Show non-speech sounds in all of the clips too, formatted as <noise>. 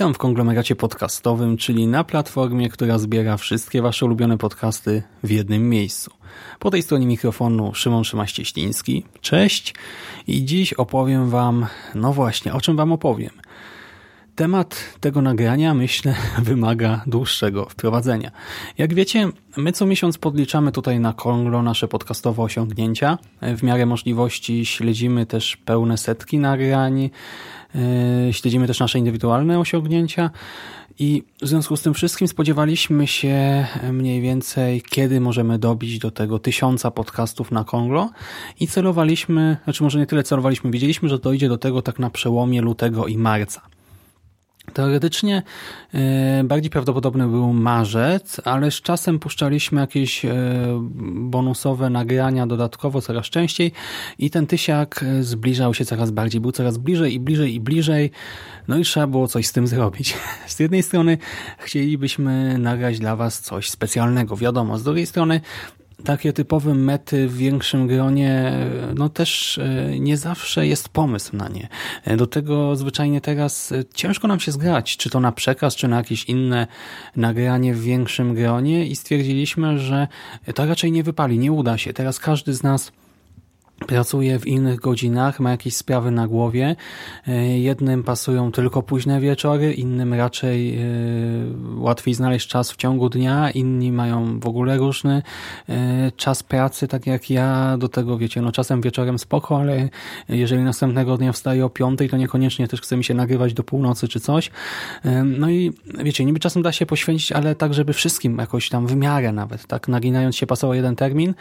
Witam w konglomeracie podcastowym, czyli na platformie, która zbiera wszystkie Wasze ulubione podcasty w jednym miejscu. Po tej stronie mikrofonu Szymon Szymaś-Cieśliński. Cześć i dziś opowiem Wam, no właśnie, o czym Wam opowiem. Temat tego nagrania, myślę, <laughs> wymaga dłuższego wprowadzenia. Jak wiecie, my co miesiąc podliczamy tutaj na Konglo nasze podcastowe osiągnięcia. W miarę możliwości śledzimy też pełne setki nagrań, śledzimy też nasze indywidualne osiągnięcia i w związku z tym wszystkim spodziewaliśmy się mniej więcej, kiedy możemy dobić do tego tysiąca podcastów na Konglo i celowaliśmy, znaczy może nie tyle celowaliśmy, wiedzieliśmy, że dojdzie do tego tak na przełomie lutego i marca. Teoretycznie e, bardziej prawdopodobny był marzec, ale z czasem puszczaliśmy jakieś e, bonusowe nagrania dodatkowo coraz częściej i ten tysiak e, zbliżał się coraz bardziej, był coraz bliżej i bliżej i bliżej, no i trzeba było coś z tym zrobić. <laughs> Z jednej strony chcielibyśmy nagrać dla Was coś specjalnego, wiadomo, z drugiej strony takie typowe mety w większym gronie, no też e, nie zawsze jest pomysł na nie. E, do tego zwyczajnie teraz e, ciężko nam się zgrać, czy to na przekaz, czy na jakieś inne nagranie w większym gronie i stwierdziliśmy, że to raczej nie wypali, nie uda się. Teraz każdy z nas pracuje w innych godzinach, ma jakieś sprawy na głowie. E, jednym pasują tylko późne wieczory, innym raczej e, łatwiej znaleźć czas w ciągu dnia, inni mają w ogóle różny e, czas pracy, tak jak ja. Do tego, wiecie, no czasem wieczorem spoko, ale jeżeli następnego dnia wstaję o piątej, to niekoniecznie też chce mi się nagrywać do północy czy coś. No i wiecie, niby czasem da się poświęcić, ale tak, żeby wszystkim jakoś tam w miarę nawet, tak naginając się pasował jeden termin,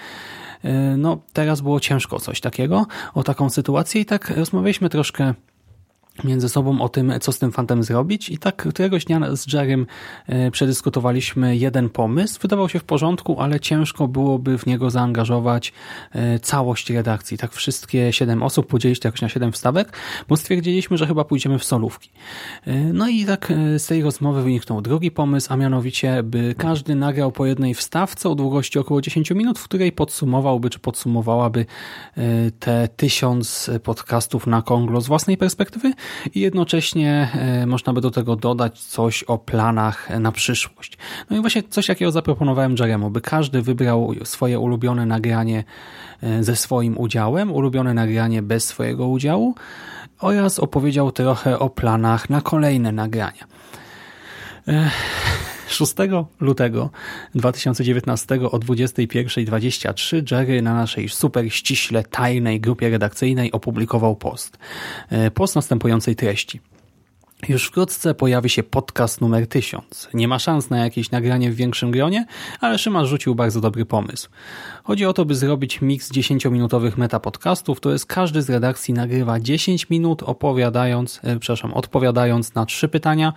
no teraz było ciężko coś takiego, o taką sytuację i tak rozmawialiśmy troszkę między sobą o tym, co z tym fantem zrobić i tak któregoś dnia z Jerrym e, przedyskutowaliśmy jeden pomysł. Wydawał się w porządku, ale ciężko byłoby w niego zaangażować e, całość redakcji. Tak wszystkie siedem osób podzielić to jakoś na siedem wstawek, bo stwierdziliśmy, że chyba pójdziemy w solówki. E, no i tak z tej rozmowy wyniknął drugi pomysł, a mianowicie, by każdy nagrał po jednej wstawce o długości około 10 minut, w której podsumowałby, czy podsumowałaby te tysiąc podcastów na Konglo z własnej perspektywy i jednocześnie e, można by do tego dodać coś o planach na przyszłość. No i właśnie coś takiego zaproponowałem Jeremu, by każdy wybrał swoje ulubione nagranie e, ze swoim udziałem, ulubione nagranie bez swojego udziału oraz opowiedział trochę o planach na kolejne nagrania. 6 e, lutego 2019 o 21.23 Jerry na naszej super ściśle tajnej grupie redakcyjnej opublikował post. E, post następującej treści. Już wkrótce pojawi się podcast numer 1000. Nie ma szans na jakieś nagranie w większym gronie, ale Szyma rzucił bardzo dobry pomysł. Chodzi o to, by zrobić miks 10-minutowych metapodcastów, to jest każdy z redakcji nagrywa 10 minut opowiadając, e, przepraszam, odpowiadając na trzy pytania.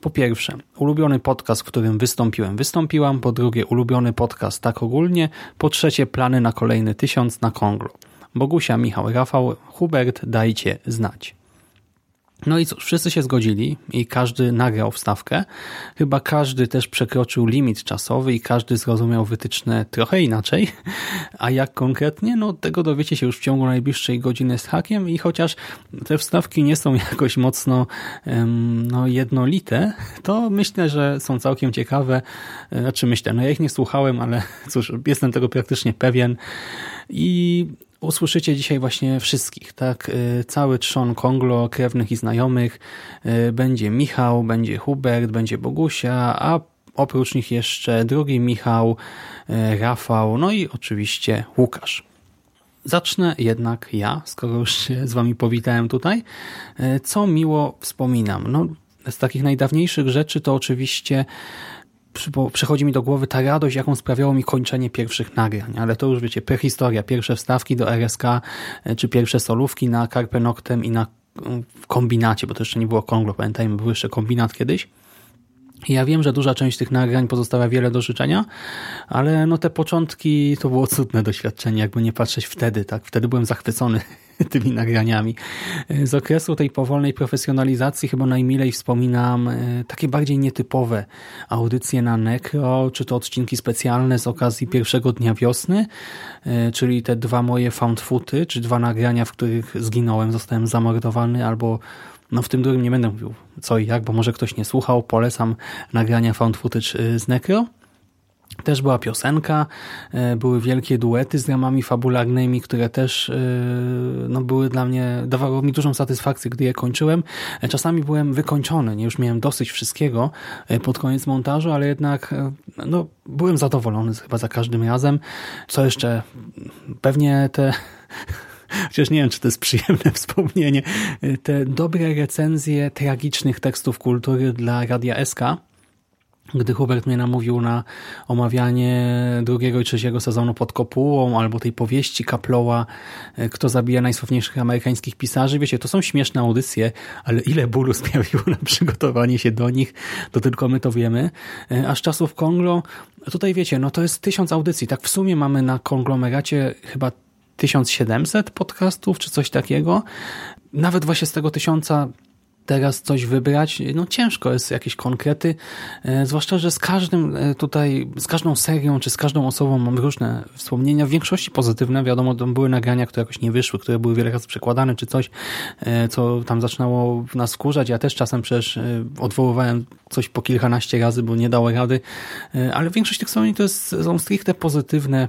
Po pierwsze, ulubiony podcast, w którym wystąpiłem, wystąpiłam. Po drugie, ulubiony podcast tak ogólnie. Po trzecie, plany na kolejny tysiąc na Konglo. Bogusia, Michał, Rafał, Hubert, dajcie znać. No i cóż, wszyscy się zgodzili i każdy nagrał wstawkę. Chyba każdy też przekroczył limit czasowy i każdy zrozumiał wytyczne trochę inaczej. A jak konkretnie? No tego dowiecie się już w ciągu najbliższej godziny z hakiem i chociaż te wstawki nie są <laughs> jakoś mocno no, jednolite, to myślę, że są całkiem ciekawe. Znaczy myślę, no ja ich nie słuchałem, ale <laughs> cóż, jestem tego praktycznie pewien. I usłyszycie dzisiaj właśnie wszystkich, tak? Y, cały trzon Konglo, krewnych i znajomych. Y, będzie Michał, będzie Hubert, będzie Bogusia, a oprócz nich jeszcze drugi Michał, y, Rafał, no i oczywiście Łukasz. Zacznę jednak ja, skoro już się z wami powitałem tutaj. Co miło wspominam? No, z takich najdawniejszych rzeczy to oczywiście przychodzi mi do głowy ta radość, jaką sprawiało mi kończenie pierwszych nagrań, ale to już wiecie, prehistoria, pierwsze wstawki do RSK, e, czy pierwsze solówki na Carpe Noctem i na w kombinacie, bo to jeszcze nie było Konglo, pamiętajmy, był jeszcze kombinat kiedyś. Ja wiem, że duża część tych nagrań pozostawia wiele do życzenia, ale no te początki to było cudne doświadczenie, jakby nie patrzeć wtedy, tak? Wtedy byłem zachwycony <laughs> tymi nagraniami. Z okresu tej powolnej profesjonalizacji chyba najmilej wspominam e, takie bardziej nietypowe audycje na Necro, czy to odcinki specjalne z okazji pierwszego dnia wiosny, e, czyli te dwa moje found footy, czy dwa nagrania, w których zginąłem, zostałem zamordowany, albo no w tym drugim nie będę mówił co i jak, bo może ktoś nie słuchał. Polecam nagrania found footage z Necro. Też była piosenka, y, były wielkie duety z ramami fabularnymi, które też y, no, były dla mnie, dawało mi dużą satysfakcję, gdy je kończyłem. Czasami byłem wykończony, nie już miałem dosyć wszystkiego pod koniec montażu, ale jednak no, byłem zadowolony chyba za każdym razem. Co jeszcze? Pewnie te <laughs> chociaż nie wiem, czy to jest przyjemne <laughs> wspomnienie, te dobre recenzje tragicznych tekstów kultury dla Radia SK, gdy Hubert mnie namówił na omawianie drugiego i trzeciego sezonu pod kopułą, albo tej powieści Kaploła, e, Kto zabija najsławniejszych amerykańskich pisarzy. Wiecie, to są śmieszne audycje, ale ile bólu <laughs> sprawiło na przygotowanie się do nich, to tylko my to wiemy. E, a z czasów Konglo, tutaj wiecie, no to jest tysiąc audycji. Tak w sumie mamy na konglomeracie chyba 1700 podcastów, czy coś takiego. Nawet właśnie z tego tysiąca teraz coś wybrać, no ciężko jest jakieś konkrety, e, zwłaszcza, że z każdym e, tutaj, z każdą serią, czy z każdą osobą mam różne wspomnienia, w większości pozytywne, wiadomo, to były nagrania, które jakoś nie wyszły, które były wiele razy przekładane, czy coś, e, co tam zaczynało nas wkurzać, ja też czasem przecież odwoływałem coś po kilkanaście razy, bo nie dało rady, ale większość tych wspomnień to jest, są stricte pozytywne,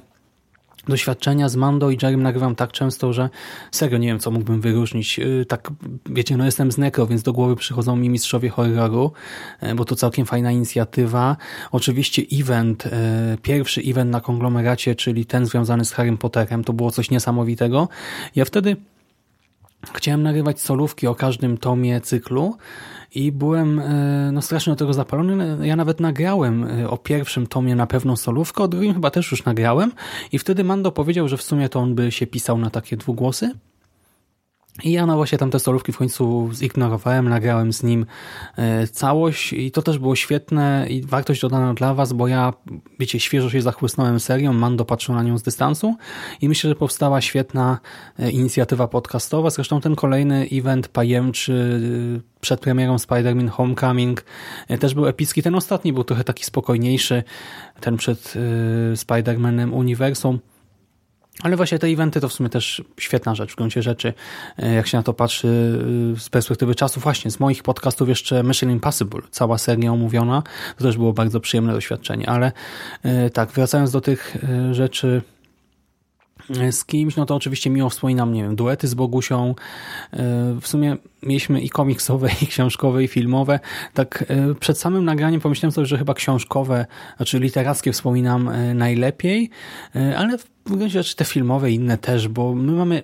doświadczenia z Mando i Jerrym nagrywam tak często, że serio nie wiem, co mógłbym wyróżnić. Y, tak, wiecie, no jestem z Necro, więc do głowy przychodzą mi mistrzowie horroru, y, bo to całkiem fajna inicjatywa. Oczywiście event, y, pierwszy event na konglomeracie, czyli ten związany z Harrym Potterem, to było coś niesamowitego. Ja wtedy chciałem nagrywać solówki o każdym tomie cyklu i byłem e, no, strasznie do tego zapalony. Ja nawet nagrałem e, o pierwszym tomie na pewną solówkę, o drugim chyba też już nagrałem i wtedy Mando powiedział, że w sumie to on by się pisał na takie dwugłosy. I ja no właśnie tamte solówki w końcu zignorowałem, nagrałem z nim e, całość i to też było świetne i wartość dodana dla Was, bo ja, wiecie, świeżo się zachłysnąłem serią, Mando patrzył na nią z dystansu i myślę, że powstała świetna e, inicjatywa podcastowa. Zresztą ten kolejny event pajemczy e, przed premierą Spider-Man Homecoming też był epicki. Ten ostatni był trochę taki spokojniejszy, ten przed Spider-Manem Uniwersum ale właśnie te eventy to w sumie też świetna rzecz w gruncie rzeczy, e, jak się na to patrzy e, z perspektywy czasu. Właśnie z moich podcastów jeszcze Mission Impossible, cała seria omówiona, to też było bardzo przyjemne doświadczenie, ale e, tak, wracając do tych rzeczy z kimś, no to oczywiście miło wspominam, nie wiem, duety z Bogusią. W sumie mieliśmy i komiksowe, i książkowe, i filmowe. Tak przed samym nagraniem pomyślałem sobie, że chyba książkowe, znaczy literackie wspominam najlepiej, ale w gruncie rzeczy te filmowe i inne też, bo my mamy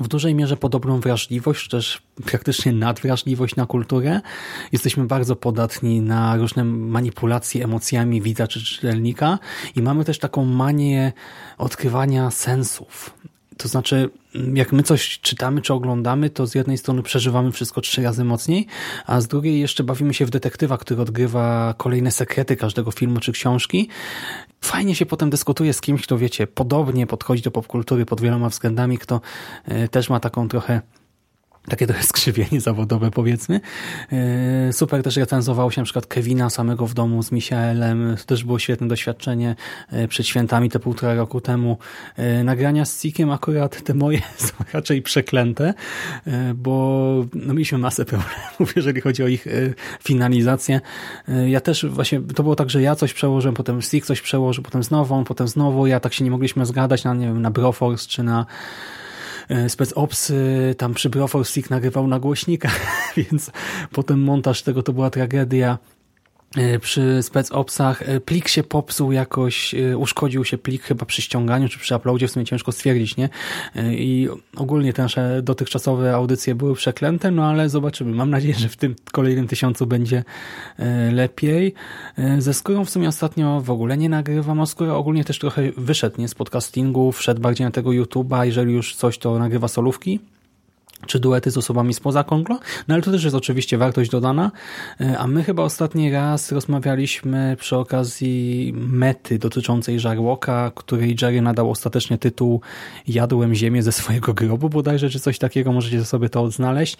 w dużej mierze podobną wrażliwość, czy też praktycznie nadwrażliwość na kulturę. Jesteśmy bardzo podatni na różne manipulacje emocjami widza czy czytelnika i mamy też taką manię odkrywania sensów. To znaczy, jak my coś czytamy czy oglądamy, to z jednej strony przeżywamy wszystko trzy razy mocniej, a z drugiej jeszcze bawimy się w detektywa, który odgrywa kolejne sekrety każdego filmu czy książki. Fajnie się potem dyskutuje z kimś, kto wiecie, podobnie podchodzi do popkultury pod wieloma względami, kto e, też ma taką trochę takie trochę skrzywienie zawodowe powiedzmy. E, super też recenzowało się na przykład Kevina samego w domu z Michaelem. To też było świetne doświadczenie e, przed świętami te półtora roku temu. E, nagrania z Cikiem akurat te moje <laughs> są raczej przeklęte, bo no, mieliśmy masę problemów, <laughs> jeżeli chodzi o ich finalizację. Ja też właśnie, to było tak, że ja coś przełożyłem, potem Sik coś przełożył, potem znowu potem znowu. Ja tak się nie mogliśmy zgadać na, nie wiem, na Broforce czy na Spec Ops tam przy Broforce nagrywał na głośnikach, <laughs> więc potem montaż tego to była tragedia. E, przy spec opsach e, plik się popsuł jakoś, e, uszkodził się plik chyba przy ściąganiu czy przy uploadzie, w sumie ciężko stwierdzić, nie? I ogólnie te nasze dotychczasowe audycje były przeklęte, no ale zobaczymy. Mam nadzieję, że w tym kolejnym tysiącu będzie lepiej. Ze skórą w sumie ostatnio w ogóle nie nagrywam, a skóra ogólnie też trochę wyszedł, nie? Z podcastingu, wszedł bardziej na tego YouTube'a, jeżeli już coś, to nagrywa solówki czy duety z osobami spoza Konglo, no ale to też jest oczywiście wartość dodana, e, a my chyba ostatni raz rozmawialiśmy przy okazji mety dotyczącej Żarłoka, której Jerry nadał ostatecznie tytuł Jadłem ziemię ze swojego grobu bodajże, czy coś takiego, możecie sobie to odnaleźć.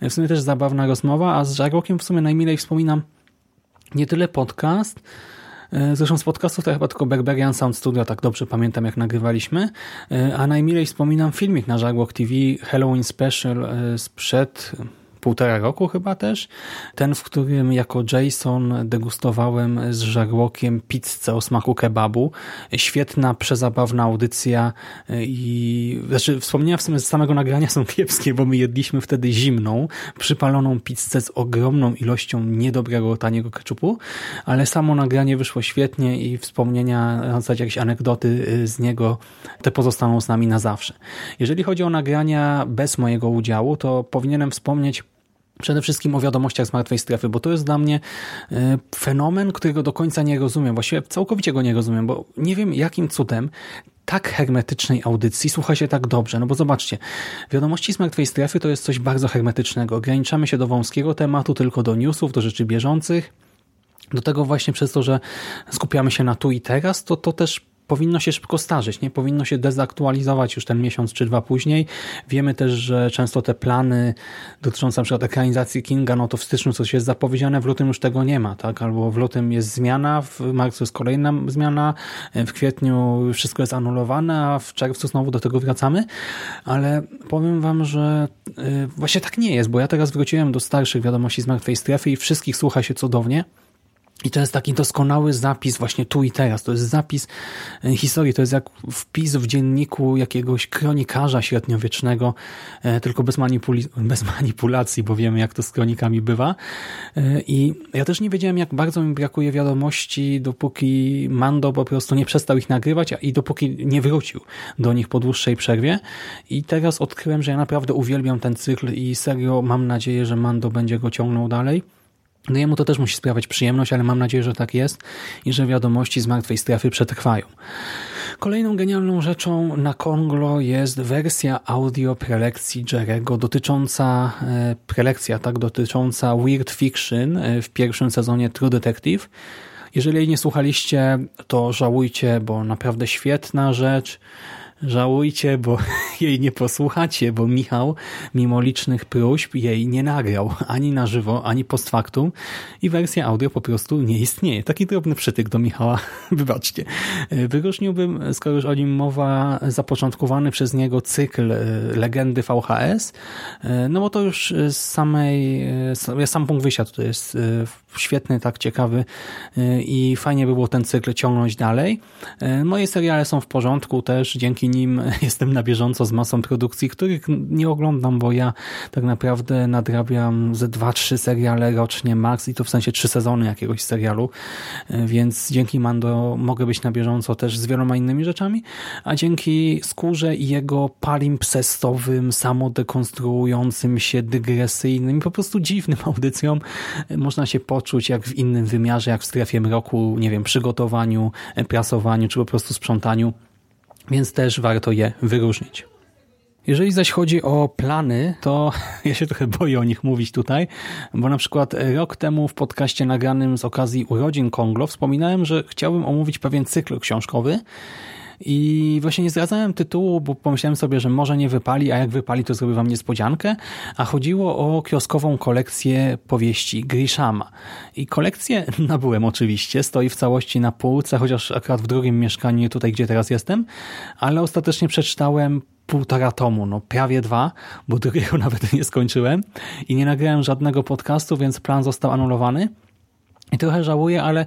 E, w sumie też zabawna rozmowa, a z Żarłokiem w sumie najmilej wspominam nie tyle podcast, zresztą z podcastów to chyba tylko Berberian Sound Studio, tak dobrze pamiętam jak nagrywaliśmy. E, a najmilej wspominam filmik na Żarłok TV Halloween Special e, sprzed półtora roku chyba też. Ten, w którym jako Jason degustowałem z żarłokiem pizzę o smaku kebabu. Świetna, przezabawna audycja i znaczy wspomnienia w sumie z samego nagrania są kiepskie, bo my jedliśmy wtedy zimną, przypaloną pizzę z ogromną ilością niedobrego, taniego keczupu, ale samo nagranie wyszło świetnie i wspomnienia, na zasadzie jakieś anegdoty z niego, te pozostaną z nami na zawsze. Jeżeli chodzi o nagrania bez mojego udziału, to powinienem wspomnieć Przede wszystkim o wiadomościach z martwej strefy, bo to jest dla mnie e, fenomen, którego do końca nie rozumiem. Właściwie całkowicie go nie rozumiem, bo nie wiem jakim cudem tak hermetycznej audycji słucha się tak dobrze. No bo zobaczcie, wiadomości z martwej strefy to jest coś bardzo hermetycznego. Ograniczamy się do wąskiego tematu, tylko do newsów, do rzeczy bieżących. Do tego właśnie przez to, że skupiamy się na tu i teraz, to to też powinno się szybko starzeć, nie powinno się dezaktualizować już ten miesiąc czy dwa później. Wiemy też, że często te plany dotyczące przykład ekranizacji Kinga, no to w styczniu coś jest zapowiedziane, w lutym już tego nie ma, tak? Albo w lutym jest zmiana, w marcu jest kolejna zmiana, w kwietniu wszystko jest anulowane, a w czerwcu znowu do tego wracamy, ale powiem wam, że y, właśnie tak nie jest, bo ja teraz wróciłem do starszych wiadomości z martwej strefy i wszystkich słucha się cudownie, i to jest taki doskonały zapis właśnie tu i teraz. To jest zapis e, historii, to jest jak wpis w dzienniku jakiegoś kronikarza średniowiecznego, e, tylko bez, manipuli bez manipulacji, bo wiemy jak to z kronikami bywa. E, I ja też nie wiedziałem jak bardzo mi brakuje wiadomości, dopóki Mando po prostu nie przestał ich nagrywać i dopóki nie wrócił do nich po dłuższej przerwie. I teraz odkryłem, że ja naprawdę uwielbiam ten cykl i serio mam nadzieję, że Mando będzie go ciągnął dalej. No jemu to też musi sprawiać przyjemność, ale mam nadzieję, że tak jest i że wiadomości z martwej strefy przetrwają. Kolejną genialną rzeczą na Konglo jest wersja audio prelekcji Jerego dotycząca, e, prelekcja tak, dotycząca Weird Fiction e, w pierwszym sezonie True Detective. Jeżeli jej nie słuchaliście, to żałujcie, bo naprawdę świetna rzecz. Żałujcie, bo <laughs> jej nie posłuchacie, bo Michał, mimo licznych próśb, jej nie nagrał ani na żywo, ani post factum i wersja audio po prostu nie istnieje. Taki drobny przytyk do Michała, <laughs> wybaczcie. Wyróżniłbym, skoro już o nim mowa, zapoczątkowany przez niego cykl e, legendy VHS, e, no bo to już z samej, e, sam punkt wyjścia to jest świetny, tak ciekawy i fajnie by było ten cykl ciągnąć dalej. Moje seriale są w porządku też, dzięki nim <laughs> jestem na bieżąco z masą produkcji, których nie oglądam, bo ja tak naprawdę nadrabiam ze dwa, trzy seriale rocznie max i to w sensie trzy sezony jakiegoś serialu, więc dzięki Mando mogę być na bieżąco też z wieloma innymi rzeczami, a dzięki Skórze i jego palimpsestowym, samodekonstruującym się, dygresyjnym, po prostu dziwnym <laughs> audycjom można się poczuć jak w innym wymiarze, jak w strefie mroku, nie wiem, przygotowaniu, prasowaniu, czy po prostu sprzątaniu więc też warto je wyróżnić. Jeżeli zaś chodzi o plany, to <laughs> ja się trochę boję o nich mówić tutaj, bo na przykład rok temu w podcaście nagranym z okazji urodzin Konglo wspominałem, że chciałbym omówić pewien cykl książkowy i właśnie nie zdradzałem tytułu, bo pomyślałem sobie, że może nie wypali, a jak wypali, to zrobię wam niespodziankę. A chodziło o kioskową kolekcję powieści Grishama. I kolekcję <laughs> nabyłem oczywiście, stoi w całości na półce, chociaż akurat w drugim mieszkaniu, tutaj gdzie teraz jestem, ale ostatecznie przeczytałem półtora tomu, no prawie dwa, bo drugiego <laughs> nawet nie skończyłem i nie nagrałem żadnego podcastu, więc plan został anulowany. I trochę żałuję, ale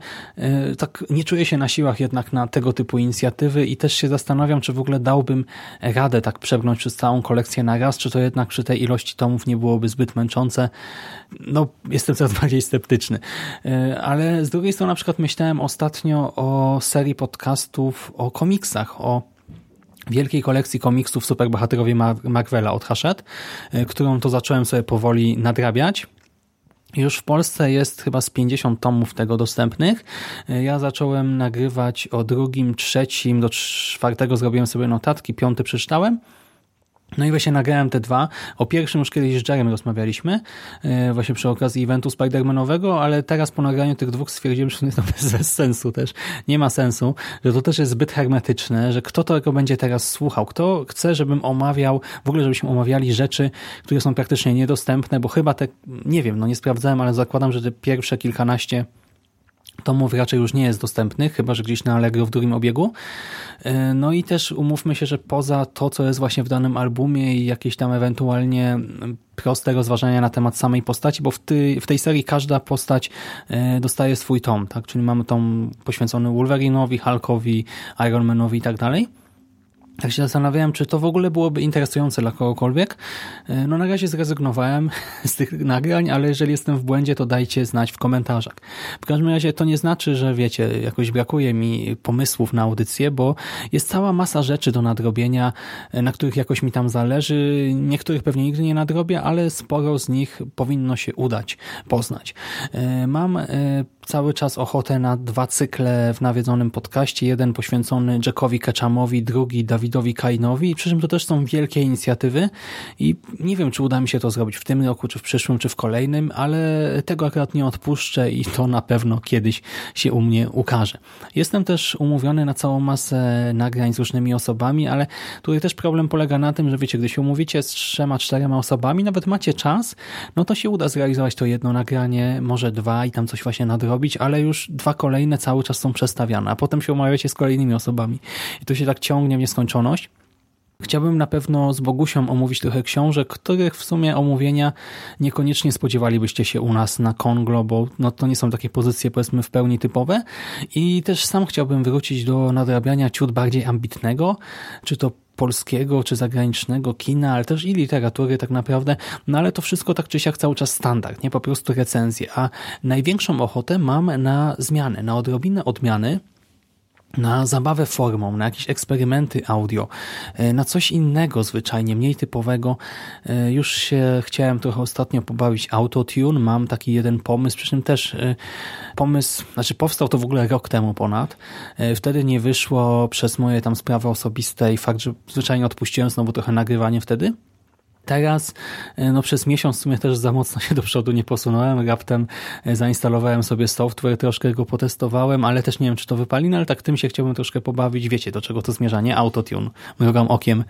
y, tak nie czuję się na siłach jednak na tego typu inicjatywy i też się zastanawiam, czy w ogóle dałbym radę tak przebrnąć przez całą kolekcję na raz, czy to jednak przy tej ilości tomów nie byłoby zbyt męczące. No, jestem coraz <laughs> bardziej sceptyczny. Y, ale z drugiej strony na przykład myślałem ostatnio o serii podcastów o komiksach, o wielkiej kolekcji komiksów Superbohaterowie Marvela od Hachette, y, którą to zacząłem sobie powoli nadrabiać już w Polsce jest chyba z 50 tomów tego dostępnych. Ja zacząłem nagrywać o drugim, trzecim, do czwartego zrobiłem sobie notatki, piąty przeczytałem. No i właśnie nagrałem te dwa. O pierwszym już kiedyś z Jerem rozmawialiśmy, e, właśnie przy okazji eventu Spidermanowego, ale teraz po nagraniu tych dwóch stwierdziłem, że to jest <laughs> bez sensu też. Nie ma sensu, że to też jest zbyt hermetyczne, że kto tego będzie teraz słuchał? Kto chce, żebym omawiał, w ogóle żebyśmy omawiali rzeczy, które są praktycznie niedostępne, bo chyba te, nie wiem, no nie sprawdzałem, ale zakładam, że te pierwsze kilkanaście tomów raczej już nie jest dostępnych, chyba że gdzieś na Allegro w drugim obiegu. E, no i też umówmy się, że poza to, co jest właśnie w danym albumie i jakieś tam ewentualnie proste rozważania na temat samej postaci, bo w, ty, w tej serii każda postać e, dostaje swój tom, tak? Czyli mamy tom poświęcony Wolverine'owi, Hulkowi, Ironmanowi i tak dalej. Tak się zastanawiałem, czy to w ogóle byłoby interesujące dla kogokolwiek. E, no na razie zrezygnowałem <laughs> z tych nagrań, ale jeżeli jestem w błędzie, to dajcie znać w komentarzach. W każdym razie to nie znaczy, że wiecie, jakoś brakuje mi pomysłów na audycję, bo jest cała masa rzeczy do nadrobienia, e, na których jakoś mi tam zależy. Niektórych pewnie nigdy nie nadrobię, ale sporo z nich powinno się udać poznać. E, mam cały czas ochotę na dwa cykle w nawiedzonym podcaście. Jeden poświęcony Jackowi Ketchamowi, drugi Dawidowi Kainowi. Przy czym to też są wielkie inicjatywy i nie wiem, czy uda mi się to zrobić w tym roku, czy w przyszłym, czy w kolejnym, ale tego akurat nie odpuszczę i to na pewno kiedyś się u mnie ukaże. Jestem też umówiony na całą masę nagrań z różnymi osobami, ale tutaj też problem polega na tym, że wiecie, gdy się umówicie z trzema, czterema osobami, nawet macie czas, no to się uda zrealizować to jedno nagranie, może dwa i tam coś właśnie nadrobić robić, ale już dwa kolejne cały czas są przestawiane, a potem się umawiacie z kolejnymi osobami. I to się tak ciągnie w nieskończoność. Chciałbym na pewno z Bogusią omówić trochę książek, których w sumie omówienia niekoniecznie spodziewalibyście się u nas na Konglo, bo no to nie są takie pozycje powiedzmy w pełni typowe i też sam chciałbym wrócić do nadrabiania ciut bardziej ambitnego, czy to polskiego czy zagranicznego kina, ale też i literatury tak naprawdę, no ale to wszystko tak czy siak cały czas standard, nie? Po prostu recenzje, a największą ochotę mam na zmiany, na odrobinę odmiany, na zabawę formą, na jakieś eksperymenty audio, e, na coś innego zwyczajnie, mniej typowego. E, już się chciałem trochę ostatnio pobawić autotune, mam taki jeden pomysł, przy czym też e, pomysł, znaczy powstał to w ogóle rok temu ponad. Wtedy nie wyszło przez moje tam sprawy osobiste i fakt, że zwyczajnie odpuściłem znowu trochę nagrywanie wtedy. Teraz e, no przez miesiąc w sumie też za mocno <laughs> się do przodu nie posunąłem. Raptem e, zainstalowałem sobie software, troszkę go potestowałem, ale też nie wiem, czy to wypali, no ale tak tym się chciałbym troszkę pobawić. Wiecie, do czego to zmierza, nie? Autotune. Mrugam okiem. <laughs>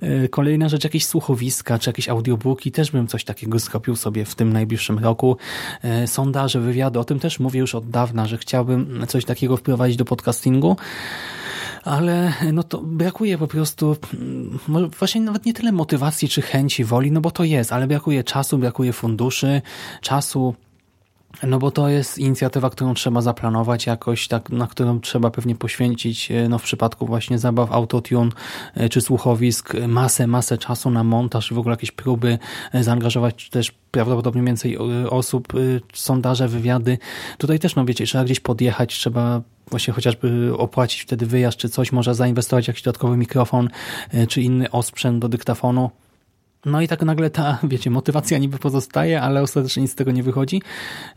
E, kolejna rzecz, jakieś słuchowiska, czy jakieś audiobooki. Też bym coś takiego zrobił sobie w tym najbliższym roku. Sondaże, wywiady, o tym też mówię już od dawna, że chciałbym coś takiego wprowadzić do podcastingu ale no to brakuje po prostu mm, właśnie nawet nie tyle motywacji czy chęci, woli, no bo to jest, ale brakuje czasu, brakuje funduszy, czasu no bo to jest inicjatywa, którą trzeba zaplanować jakoś, tak, na którą trzeba pewnie poświęcić, e, no w przypadku właśnie zabaw autotune e, czy słuchowisk, masę, masę czasu na montaż, w ogóle jakieś próby, e, zaangażować też prawdopodobnie więcej osób, sondaże, wywiady. Tutaj też, no wiecie, trzeba gdzieś podjechać, trzeba właśnie chociażby opłacić wtedy wyjazd czy coś, może zainwestować w jakiś dodatkowy mikrofon czy inny osprzęt do dyktafonu. No i tak nagle ta, <laughs> wiecie, motywacja niby pozostaje, ale ostatecznie nic z tego nie wychodzi.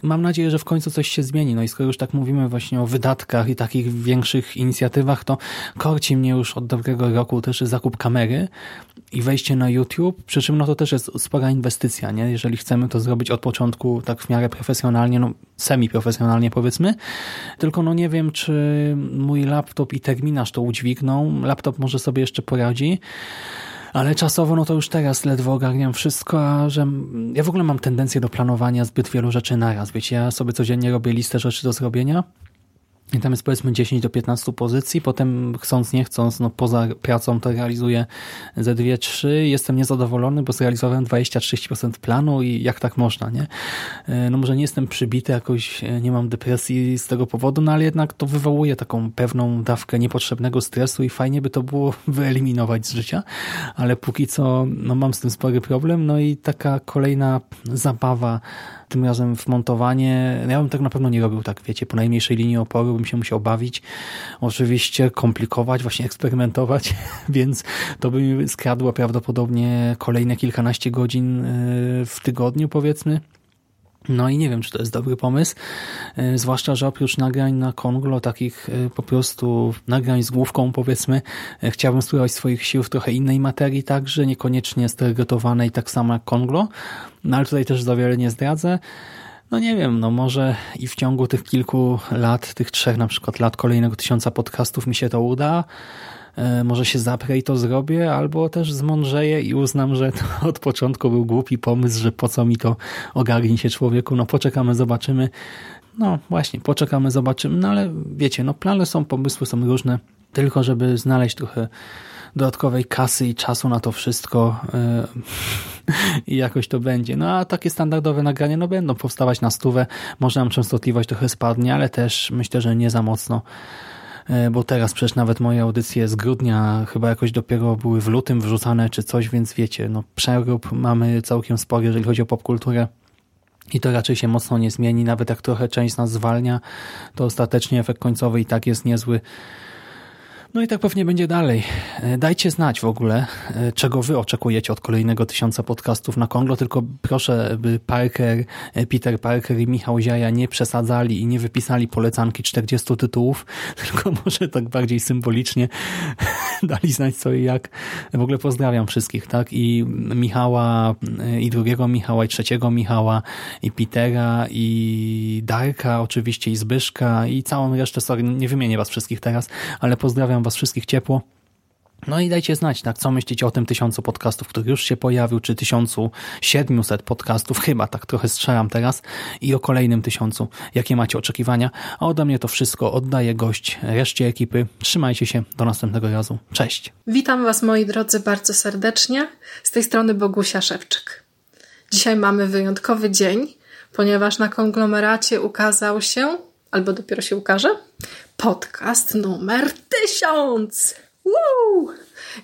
Mam nadzieję, że w końcu coś się zmieni. No i skoro już tak mówimy właśnie o wydatkach i takich większych inicjatywach, to korci mnie już od dobrego roku też zakup kamery i wejście na YouTube, przy czym no to też jest spora inwestycja, nie? Jeżeli chcemy to zrobić od początku tak w miarę profesjonalnie, no semi-profesjonalnie powiedzmy, tylko no nie wiem, czy mój laptop i terminarz to udźwigną. Laptop może sobie jeszcze poradzi, ale czasowo no to już teraz ledwo ogarniam wszystko, a że ja w ogóle mam tendencję do planowania zbyt wielu rzeczy naraz. Wiecie, ja sobie codziennie robię listę rzeczy do zrobienia i tam jest powiedzmy 10 do 15 pozycji, potem chcąc, nie chcąc, no poza pracą to realizuję ze dwie, trzy. Jestem niezadowolony, bo zrealizowałem 20-30% planu i jak tak można, nie? E, no może nie jestem przybity jakoś, e, nie mam depresji z tego powodu, no ale jednak to wywołuje taką pewną dawkę niepotrzebnego stresu i fajnie by to było <laughs> wyeliminować z życia, ale póki co no mam z tym spory problem, no i taka kolejna zabawa tym razem w montowanie. Ja bym tak na pewno nie robił tak, wiecie, po najmniejszej linii oporu bym się musiał bawić, oczywiście komplikować, właśnie eksperymentować, <laughs> więc to by mi skradło prawdopodobnie kolejne kilkanaście godzin e, w tygodniu, powiedzmy. No i nie wiem, czy to jest dobry pomysł, e, zwłaszcza, że oprócz nagrań na Konglo, takich e, po prostu nagrań z główką powiedzmy, e, chciałbym spróbować swoich sił w trochę innej materii także, niekoniecznie stereotypowanej tak samo jak Konglo, no ale tutaj też za wiele nie zdradzę. No nie wiem, no może i w ciągu tych kilku lat, tych trzech na przykład lat kolejnego tysiąca podcastów mi się to uda, może się zaprę i to zrobię, albo też zmądrzeję i uznam, że to <laughs> od początku był głupi pomysł, że po co mi to ogarnij się człowieku, no poczekamy, zobaczymy. No właśnie, poczekamy, zobaczymy, no ale wiecie, no plany są, pomysły są różne, tylko żeby znaleźć trochę dodatkowej kasy i czasu na to wszystko yy, <laughs> i jakoś to będzie. No a takie standardowe nagrania no będą powstawać na stówę, może nam częstotliwość trochę spadnie, ale też myślę, że nie za mocno. E, bo teraz przecież nawet moje audycje z grudnia chyba jakoś dopiero były w lutym wrzucane czy coś, więc wiecie, no przerób mamy całkiem spory, jeżeli chodzi o popkulturę. I to raczej się mocno nie zmieni, nawet jak trochę część nas zwalnia, to ostatecznie efekt końcowy i tak jest niezły. No i tak pewnie będzie dalej. E, dajcie znać w ogóle, e, czego wy oczekujecie od kolejnego tysiąca podcastów na Konglo, tylko proszę, by Parker, e, Peter Parker i Michał Ziaja nie przesadzali i nie wypisali polecanki 40 tytułów, <laughs> tylko może tak bardziej symbolicznie <laughs> dali znać co i jak. W ogóle pozdrawiam wszystkich, tak? I Michała, i drugiego Michała, i trzeciego Michała, i Petera, i Darka oczywiście, i Zbyszka, i całą resztę, sorry, nie wymienię was wszystkich teraz, ale pozdrawiam was wszystkich ciepło. No i dajcie znać, tak, co myślicie o tym tysiącu podcastów, który już się pojawił, czy tysiącu siedmiuset podcastów, chyba tak trochę strzelam teraz, i o kolejnym tysiącu, jakie macie oczekiwania. A ode mnie to wszystko oddaję gość reszcie ekipy. Trzymajcie się, do następnego razu. Cześć. Witam Was moi drodzy bardzo serdecznie. Z tej strony Bogusia Szewczyk. Dzisiaj mamy wyjątkowy dzień, ponieważ na konglomeracie ukazał się, albo dopiero się ukaże, podcast numer tysiąc. Woo!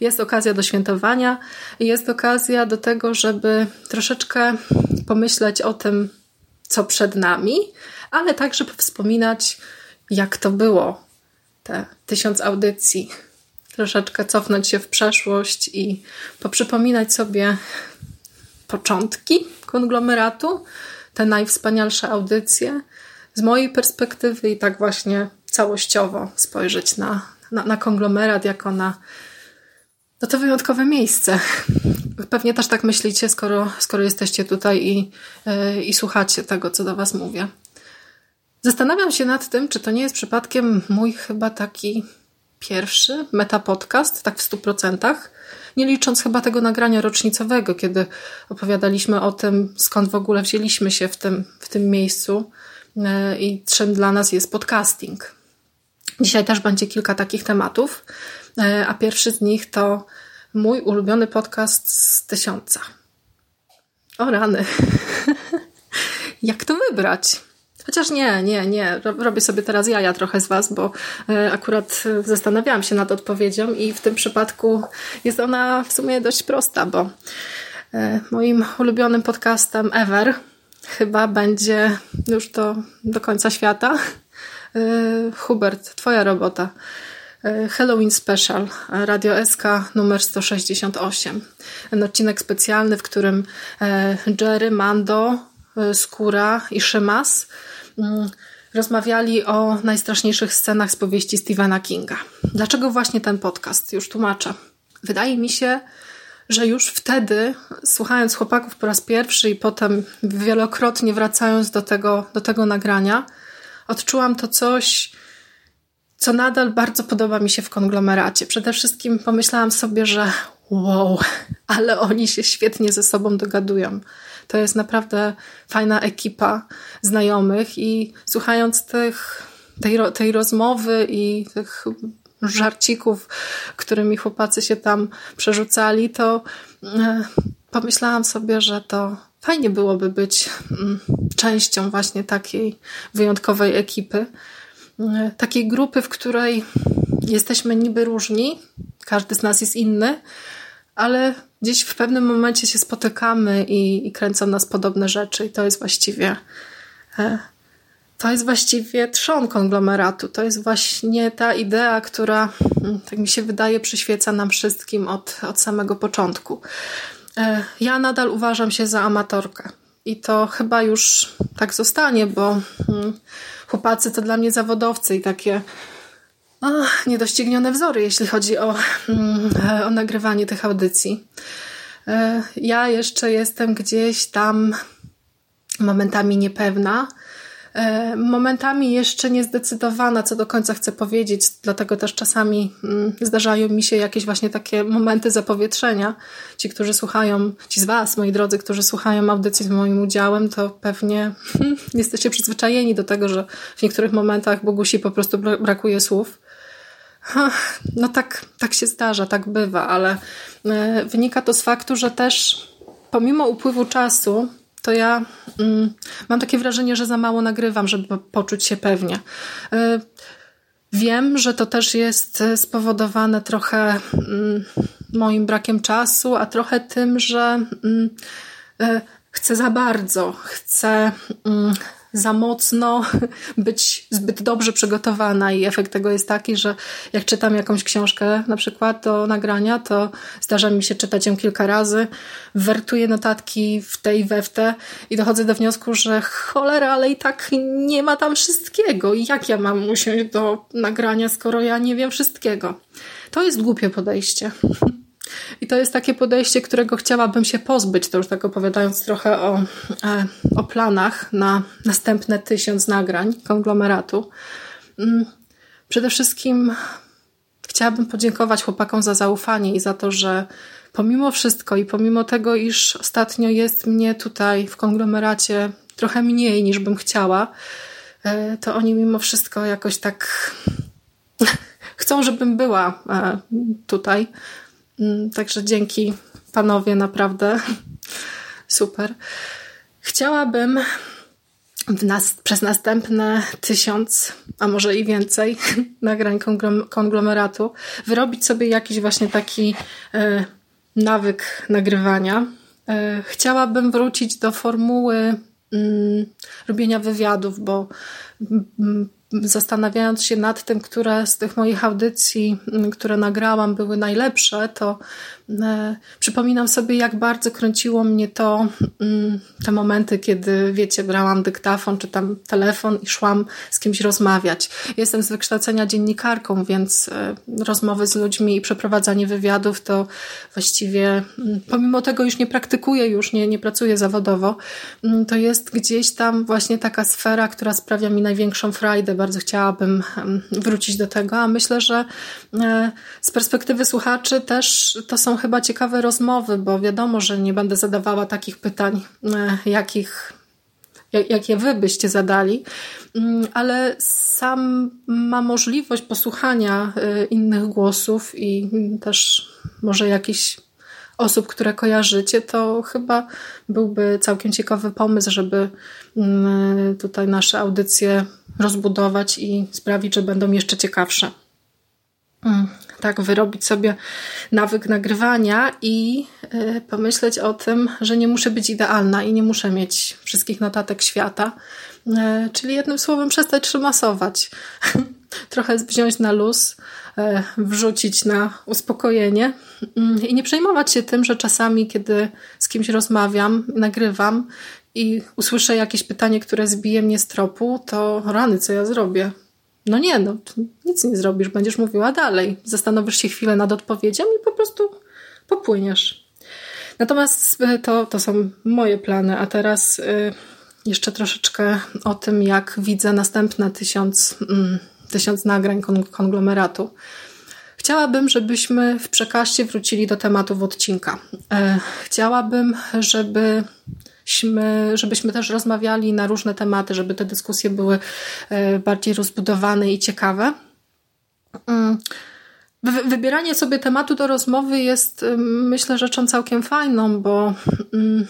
Jest okazja do świętowania, jest okazja do tego, żeby troszeczkę pomyśleć o tym, co przed nami, ale także wspominać, jak to było, te tysiąc audycji. Troszeczkę cofnąć się w przeszłość i poprzypominać sobie początki konglomeratu, te najwspanialsze audycje z mojej perspektywy i tak właśnie całościowo spojrzeć na, na, na konglomerat jako na no to wyjątkowe miejsce. Pewnie też tak myślicie, skoro, skoro jesteście tutaj i, yy, i słuchacie tego, co do Was mówię. Zastanawiam się nad tym, czy to nie jest przypadkiem mój chyba taki pierwszy metapodcast, tak w stu procentach, nie licząc chyba tego nagrania rocznicowego, kiedy opowiadaliśmy o tym, skąd w ogóle wzięliśmy się w tym, w tym miejscu yy, i czym dla nas jest podcasting. Dzisiaj też będzie kilka takich tematów, e, a pierwszy z nich to mój ulubiony podcast z tysiąca. O rany. <laughs> Jak to wybrać? Chociaż nie, nie, nie. Robię sobie teraz jaja trochę z Was, bo e, akurat zastanawiałam się nad odpowiedzią i w tym przypadku jest ona w sumie dość prosta, bo e, moim ulubionym podcastem ever chyba będzie już do, do końca świata Hubert, Twoja robota. E, Halloween Special, Radio SK numer 168. Ten odcinek specjalny, w którym e, Jerry, Mando, Skóra i Szymas mm, rozmawiali o najstraszniejszych scenach z powieści Stephena Kinga. Dlaczego właśnie ten podcast? Już tłumaczę. Wydaje mi się, że już wtedy, słuchając chłopaków po raz pierwszy i potem wielokrotnie wracając do tego, do tego nagrania, odczułam to coś, co nadal bardzo podoba mi się w konglomeracie. Przede wszystkim pomyślałam sobie, że wow, ale oni się świetnie ze sobą dogadują. To jest naprawdę fajna ekipa znajomych i słuchając tych, tej, tej rozmowy i tych żarcików, którymi chłopacy się tam przerzucali, to e, pomyślałam sobie, że to fajnie byłoby być mm, częścią właśnie takiej wyjątkowej ekipy. Mm, takiej grupy, w której jesteśmy niby różni, każdy z nas jest inny, ale gdzieś w pewnym momencie się spotykamy i, i kręcą nas podobne rzeczy, i to jest właściwie. E, to jest właściwie trzon konglomeratu. To jest właśnie ta idea, która, mm, tak mi się wydaje, przyświeca nam wszystkim od, od samego początku. E, ja nadal uważam się za amatorkę. i to chyba już tak zostanie, bo mm, chłopacy to dla mnie zawodowcy i takie o, niedoścignione wzory, jeśli chodzi o, mm, o nagrywanie tych audycji. E, ja jeszcze jestem gdzieś tam momentami niepewna, momentami jeszcze niezdecydowana, co do końca chcę powiedzieć, dlatego też czasami mm, zdarzają mi się jakieś właśnie takie momenty zapowietrzenia. Ci, którzy słuchają, ci z Was, moi drodzy, którzy słuchają audycji z moim udziałem, to pewnie hmm, jesteście przyzwyczajeni do tego, że w niektórych momentach Bogusi po prostu brakuje słów. No tak, tak się zdarza, tak bywa, ale e, wynika to z faktu, że też pomimo upływu czasu, to ja mm, mam takie wrażenie, że za mało nagrywam, żeby poczuć się pewnie. E, wiem, że to też jest spowodowane trochę mm, moim brakiem czasu, a trochę tym, że mm, e, chcę za bardzo, chcę za mocno <laughs> być zbyt dobrze przygotowana i efekt tego jest taki, że jak czytam jakąś książkę na przykład do nagrania, to zdarza mi się czytać ją kilka razy, wertuję notatki w tej i we w te i dochodzę do wniosku, że cholera, ale i tak nie ma tam wszystkiego. I jak ja mam usiąść do nagrania, skoro ja nie wiem wszystkiego? To jest głupie podejście. <laughs> I to jest takie podejście, którego chciałabym się pozbyć, to już tak opowiadając trochę o, e, o planach na następne tysiąc nagrań konglomeratu. Mm, przede wszystkim chciałabym podziękować chłopakom za zaufanie i za to, że pomimo wszystko i pomimo tego, iż ostatnio jest mnie tutaj w konglomeracie trochę mniej niż bym chciała, e, to oni mimo wszystko jakoś tak <laughs> chcą, żebym była e, tutaj. Mm, także dzięki panowie, naprawdę super. Chciałabym nas, przez następne tysiąc, a może i więcej <laughs> nagrań konglomeratu wyrobić sobie jakiś właśnie taki e, nawyk nagrywania. E, chciałabym wrócić do formuły mm, robienia wywiadów, bo mm, zastanawiając się nad tym, które z tych moich audycji, które nagrałam, były najlepsze, to przypominam sobie, jak bardzo kręciło mnie to, mm, te momenty, kiedy, wiecie, brałam dyktafon czy tam telefon i szłam z kimś rozmawiać. Jestem z wykształcenia dziennikarką, więc e, rozmowy z ludźmi i przeprowadzanie wywiadów to właściwie, mm, pomimo tego już nie praktykuję, już nie, nie pracuję zawodowo, to jest gdzieś tam właśnie taka sfera, która sprawia mi największą frajdę bardzo chciałabym wrócić do tego, a myślę, że e, z perspektywy słuchaczy też to są chyba ciekawe rozmowy, bo wiadomo, że nie będę zadawała takich pytań, e, jakich jakie wy byście zadali, mm, ale sam ma możliwość posłuchania e, innych głosów i też może jakiś osób, które kojarzycie, to chyba byłby całkiem ciekawy pomysł, żeby mm, tutaj nasze audycje rozbudować i sprawić, że będą jeszcze ciekawsze. Tak, wyrobić sobie nawyk nagrywania i y, pomyśleć o tym, że nie muszę być idealna i nie muszę mieć wszystkich notatek świata. Y, czyli jednym słowem przestać szymasować. <laughs> Trochę wziąć na luz, y, wrzucić na uspokojenie mm, i nie przejmować się tym, że czasami, kiedy z kimś rozmawiam, nagrywam i usłyszę jakieś pytanie, które zbije mnie z tropu, to rany, co ja zrobię? No nie, no nic nie zrobisz, będziesz mówiła dalej. Zastanowisz się chwilę nad odpowiedzią i po prostu popłyniesz. Natomiast y, to, to są moje plany, a teraz y, jeszcze troszeczkę o tym, jak widzę następne tysiąc, mm, tysiąc nagrań konglomeratu. Chciałabym, żebyśmy w przekaście wrócili do tematów odcinka. E, chciałabym, żeby żebyśmy też rozmawiali na różne tematy, żeby te dyskusje były e, bardziej rozbudowane i ciekawe. Mm. Wybieranie sobie tematu do rozmowy jest, e, myślę, rzeczą całkiem fajną, bo mm,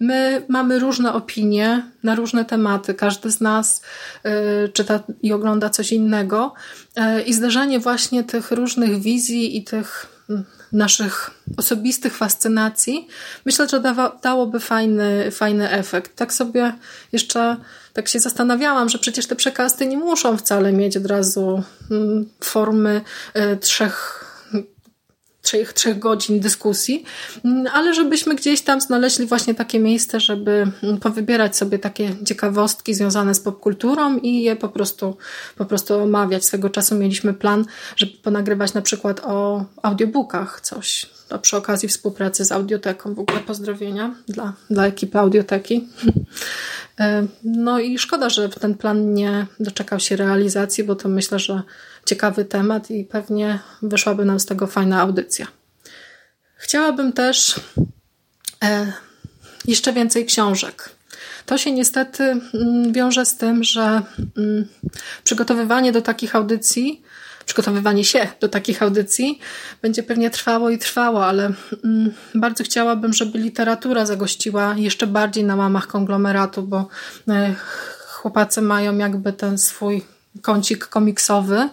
my mamy różne opinie na różne tematy. Każdy z nas e, czyta i ogląda coś innego. I zderzenie właśnie tych różnych wizji i tych mm, naszych osobistych fascynacji, myślę, że dawa, dałoby fajny, fajny efekt. Tak sobie jeszcze tak się zastanawiałam, że przecież te przekasty nie muszą wcale mieć od razu mm, formy y, trzech trzech, trzech godzin dyskusji, mm, ale żebyśmy gdzieś tam znaleźli właśnie takie miejsce, żeby mm, powybierać sobie takie ciekawostki związane z popkulturą i je po prostu, po prostu omawiać. Swego czasu mieliśmy plan, żeby ponagrywać na przykład o audiobookach coś. To przy okazji współpracy z Audioteką. W ogóle pozdrowienia dla, dla ekipy Audioteki. <laughs> E, no i szkoda, że ten plan nie doczekał się realizacji, bo to myślę, że ciekawy temat i pewnie wyszłaby nam z tego fajna audycja. Chciałabym też e, jeszcze więcej książek. To się niestety mm, wiąże z tym, że mm, przygotowywanie do takich audycji, przygotowywanie się do takich audycji będzie pewnie trwało i trwało, ale mm, bardzo chciałabym, żeby literatura zagościła jeszcze bardziej na łamach konglomeratu, bo e, chłopacy mają jakby ten swój kącik komiksowy,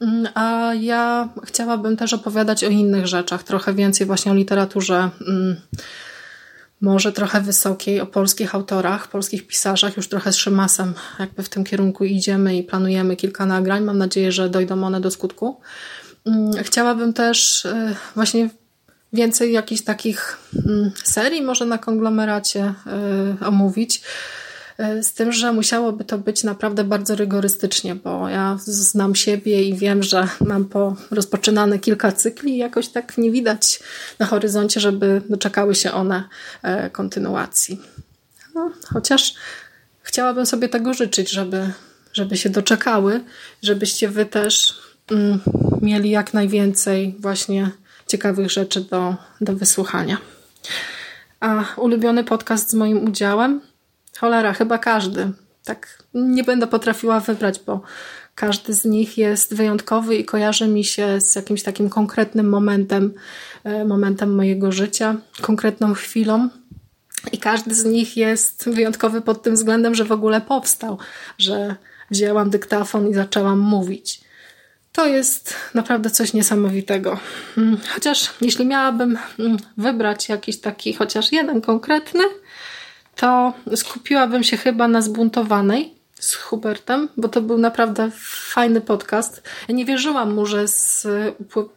mm, a ja chciałabym też opowiadać o innych rzeczach, trochę więcej właśnie o literaturze mm, może trochę wysokiej, o polskich autorach, polskich pisarzach. Już trochę z Szymasem jakby w tym kierunku idziemy i planujemy kilka nagrań. Mam nadzieję, że dojdą one do skutku. Mm, chciałabym też y, właśnie więcej jakichś takich serii może na konglomeracie y, omówić. E, z tym, że musiałoby to być naprawdę bardzo rygorystycznie, bo ja znam siebie i wiem, że mam po rozpoczynane kilka cykli i jakoś tak nie widać na horyzoncie, żeby doczekały się one e, kontynuacji. No, chociaż chciałabym sobie tego życzyć, żeby, żeby się doczekały, żebyście wy też mm, mieli jak najwięcej właśnie ciekawych rzeczy do, do wysłuchania. A ulubiony podcast z moim udziałem Cholera, chyba każdy. Tak nie będę potrafiła wybrać, bo każdy z nich jest wyjątkowy i kojarzy mi się z jakimś takim konkretnym momentem, e, momentem mojego życia, konkretną chwilą. I każdy z nich jest wyjątkowy pod tym względem, że w ogóle powstał, że wzięłam dyktafon i zaczęłam mówić. To jest naprawdę coś niesamowitego. Mm, chociaż jeśli miałabym mm, wybrać jakiś taki, chociaż jeden konkretny, to skupiłabym się chyba na zbuntowanej z Hubertem, bo to był naprawdę fajny podcast. Ja nie wierzyłam mu, że z, po,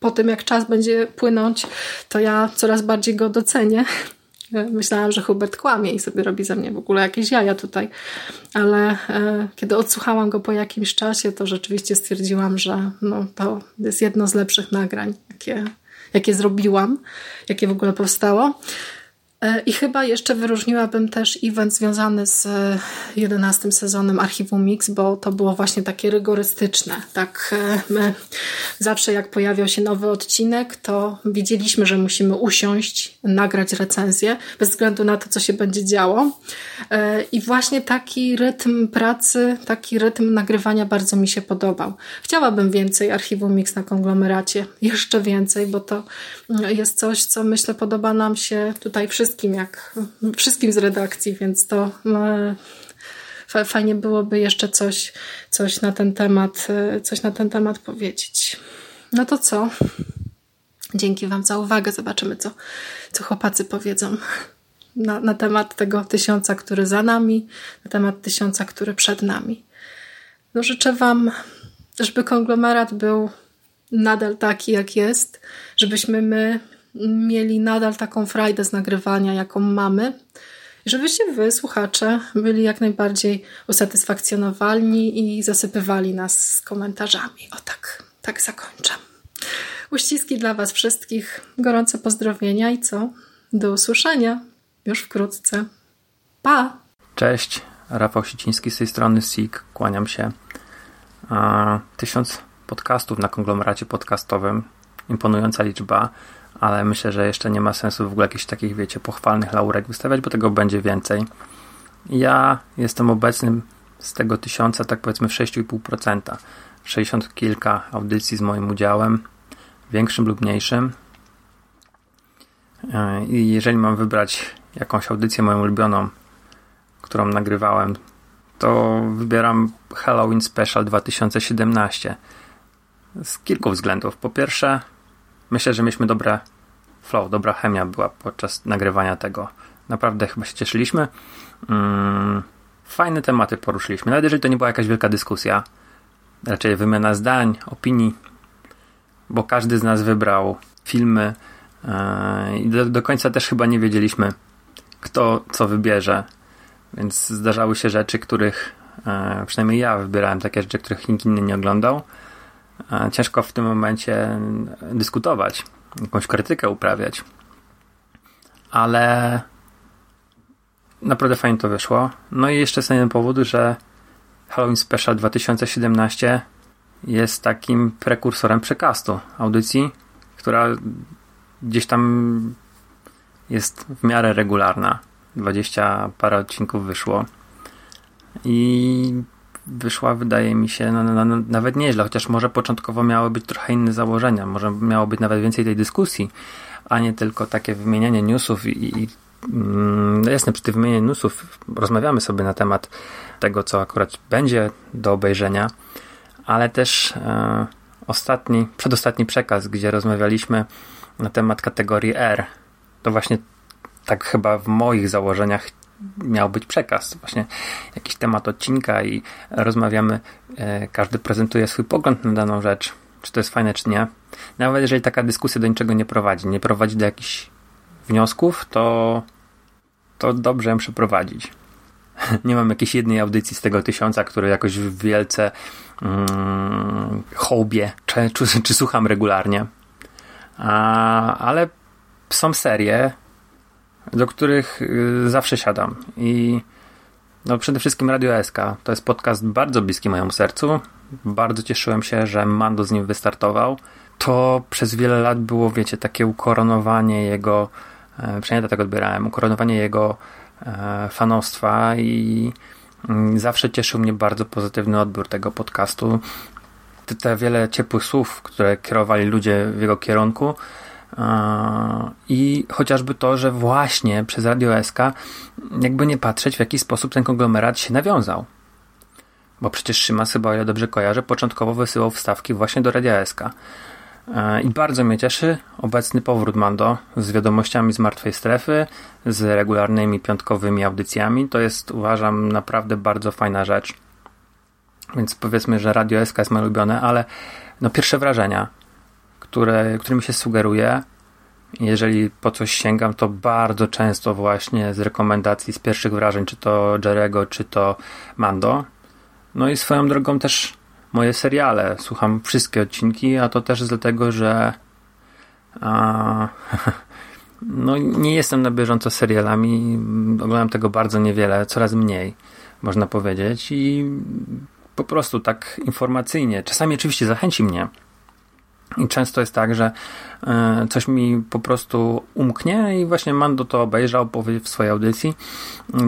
po, tym jak czas będzie płynąć, to ja coraz bardziej go docenię. <laughs> Myślałam, że Hubert kłamie i sobie robi ze mnie w ogóle jakieś jaja tutaj, ale e, kiedy odsłuchałam go po jakimś czasie, to rzeczywiście stwierdziłam, że no, to jest jedno z lepszych nagrań, jakie, jakie zrobiłam, jakie w ogóle powstało. E, I chyba jeszcze wyróżniłabym też event związany z 11 sezonem Archiwum Mix, bo to było właśnie takie rygorystyczne. Tak, e, my zawsze jak pojawiał się nowy odcinek, to wiedzieliśmy, że musimy usiąść, nagrać recenzję, bez względu na to, co się będzie działo. E, I właśnie taki rytm pracy, taki rytm nagrywania bardzo mi się podobał. Chciałabym więcej Archiwum Mix na konglomeracie, jeszcze więcej, bo to jest coś, co myślę podoba nam się tutaj wszystkim wszystkim, jak wszystkim z redakcji, więc to no, fajnie byłoby jeszcze coś, coś na ten temat, e, coś na ten temat powiedzieć. No to co? Dzięki Wam za uwagę. Zobaczymy, co, co chłopacy powiedzą na, na temat tego tysiąca, który za nami, na temat tysiąca, który przed nami. No życzę Wam, żeby konglomerat był nadal taki, jak jest, żebyśmy my mieli nadal taką frajdę z nagrywania, jaką mamy. Żebyście wy, słuchacze, byli jak najbardziej usatysfakcjonowani i zasypywali nas z komentarzami. O tak, tak zakończę. Uściski dla Was wszystkich, gorące pozdrowienia i co? Do usłyszenia już wkrótce. Pa! Cześć, Rafał Siciński z tej strony SIG, kłaniam się. Tysiąc podcastów na konglomeracie podcastowym, imponująca liczba ale myślę, że jeszcze nie ma sensu w ogóle jakichś takich, wiecie, pochwalnych laurek wystawiać, bo tego będzie więcej. Ja jestem obecny z tego tysiąca, tak powiedzmy w 6,5%. 60 kilka audycji z moim udziałem, większym lub mniejszym. E, I jeżeli mam wybrać jakąś audycję moją ulubioną, którą nagrywałem, to wybieram Halloween Special 2017. Z kilku względów. Po pierwsze, myślę, że mieliśmy dobre flow, dobra chemia była podczas nagrywania tego. Naprawdę chyba się cieszyliśmy. Mm, fajne tematy poruszyliśmy. Nawet jeżeli to nie była jakaś wielka dyskusja, raczej wymiana zdań, opinii, bo każdy z nas wybrał filmy e, i do, do końca też chyba nie wiedzieliśmy, kto co wybierze. Więc zdarzały się rzeczy, których e, przynajmniej ja wybierałem takie rzeczy, których nikt inny nie oglądał. Ciężko w tym momencie dyskutować, jakąś krytykę uprawiać. Ale naprawdę fajnie to wyszło. No i jeszcze z jeden powód, że Halloween Special 2017 jest takim prekursorem przekastu audycji, która gdzieś tam jest w miarę regularna. 20 parę odcinków wyszło. I wyszła, wydaje mi się, no, no, no, nawet nieźle, chociaż może początkowo miały być trochę inne założenia, może miało być nawet więcej tej dyskusji, a nie tylko takie wymienianie newsów i, i mm, no jasne, przy tym wymienianiu newsów rozmawiamy sobie na temat tego, co akurat będzie do obejrzenia, ale też e, ostatni, przedostatni przekaz, gdzie rozmawialiśmy na temat kategorii R, to właśnie tak chyba w moich założeniach miał być przekaz, właśnie jakiś temat odcinka i rozmawiamy, e, każdy prezentuje swój pogląd na daną rzecz, czy to jest fajne, czy nie. Nawet jeżeli taka dyskusja do niczego nie prowadzi, nie prowadzi do jakichś wniosków, to, to dobrze ją przeprowadzić. <laughs> Nie mam jakiejś jednej audycji z tego tysiąca, które jakoś wielce mm, hołbie, czy, czy, czy słucham regularnie. A, ale są serie, do których y, zawsze siadam. I no przede wszystkim Radio SK. To jest podcast bardzo bliski mojemu sercu. Bardzo cieszyłem się, że Mando z nim wystartował. To przez wiele lat było, wiecie, takie ukoronowanie jego, e, przynajmniej tak odbierałem, ukoronowanie jego e, fanostwa i mm, zawsze cieszył mnie bardzo pozytywny odbiór tego podcastu. Te wiele ciepłych słów, które kierowali ludzie w jego kierunku, i chociażby to, że właśnie przez Radio SK, jakby nie patrzeć, w jaki sposób ten konglomerat się nawiązał. Bo przecież Szymas, chyba o ile dobrze kojarzę, początkowo wysyłał wstawki właśnie do Radia SK. I bardzo mnie cieszy obecny powrót Mando z wiadomościami z martwej strefy, z regularnymi piątkowymi audycjami. To jest, uważam, naprawdę bardzo fajna rzecz. Więc powiedzmy, że Radio SK jest moje ulubione, ale no pierwsze wrażenia które, którymi się sugeruje. Jeżeli po coś sięgam, to bardzo często właśnie z rekomendacji, z pierwszych wrażeń, czy to Jerego, czy to Mando. No i swoją drogą też moje seriale. Słucham wszystkie odcinki, a to też dlatego, że a, <laughs> no nie jestem na bieżąco serialami. Oglądam tego bardzo niewiele, coraz mniej, można powiedzieć. I po prostu tak informacyjnie. Czasami oczywiście zachęci mnie i często jest tak, że e, coś mi po prostu umknie i właśnie Mando to obejrzał, powie w swojej audycji.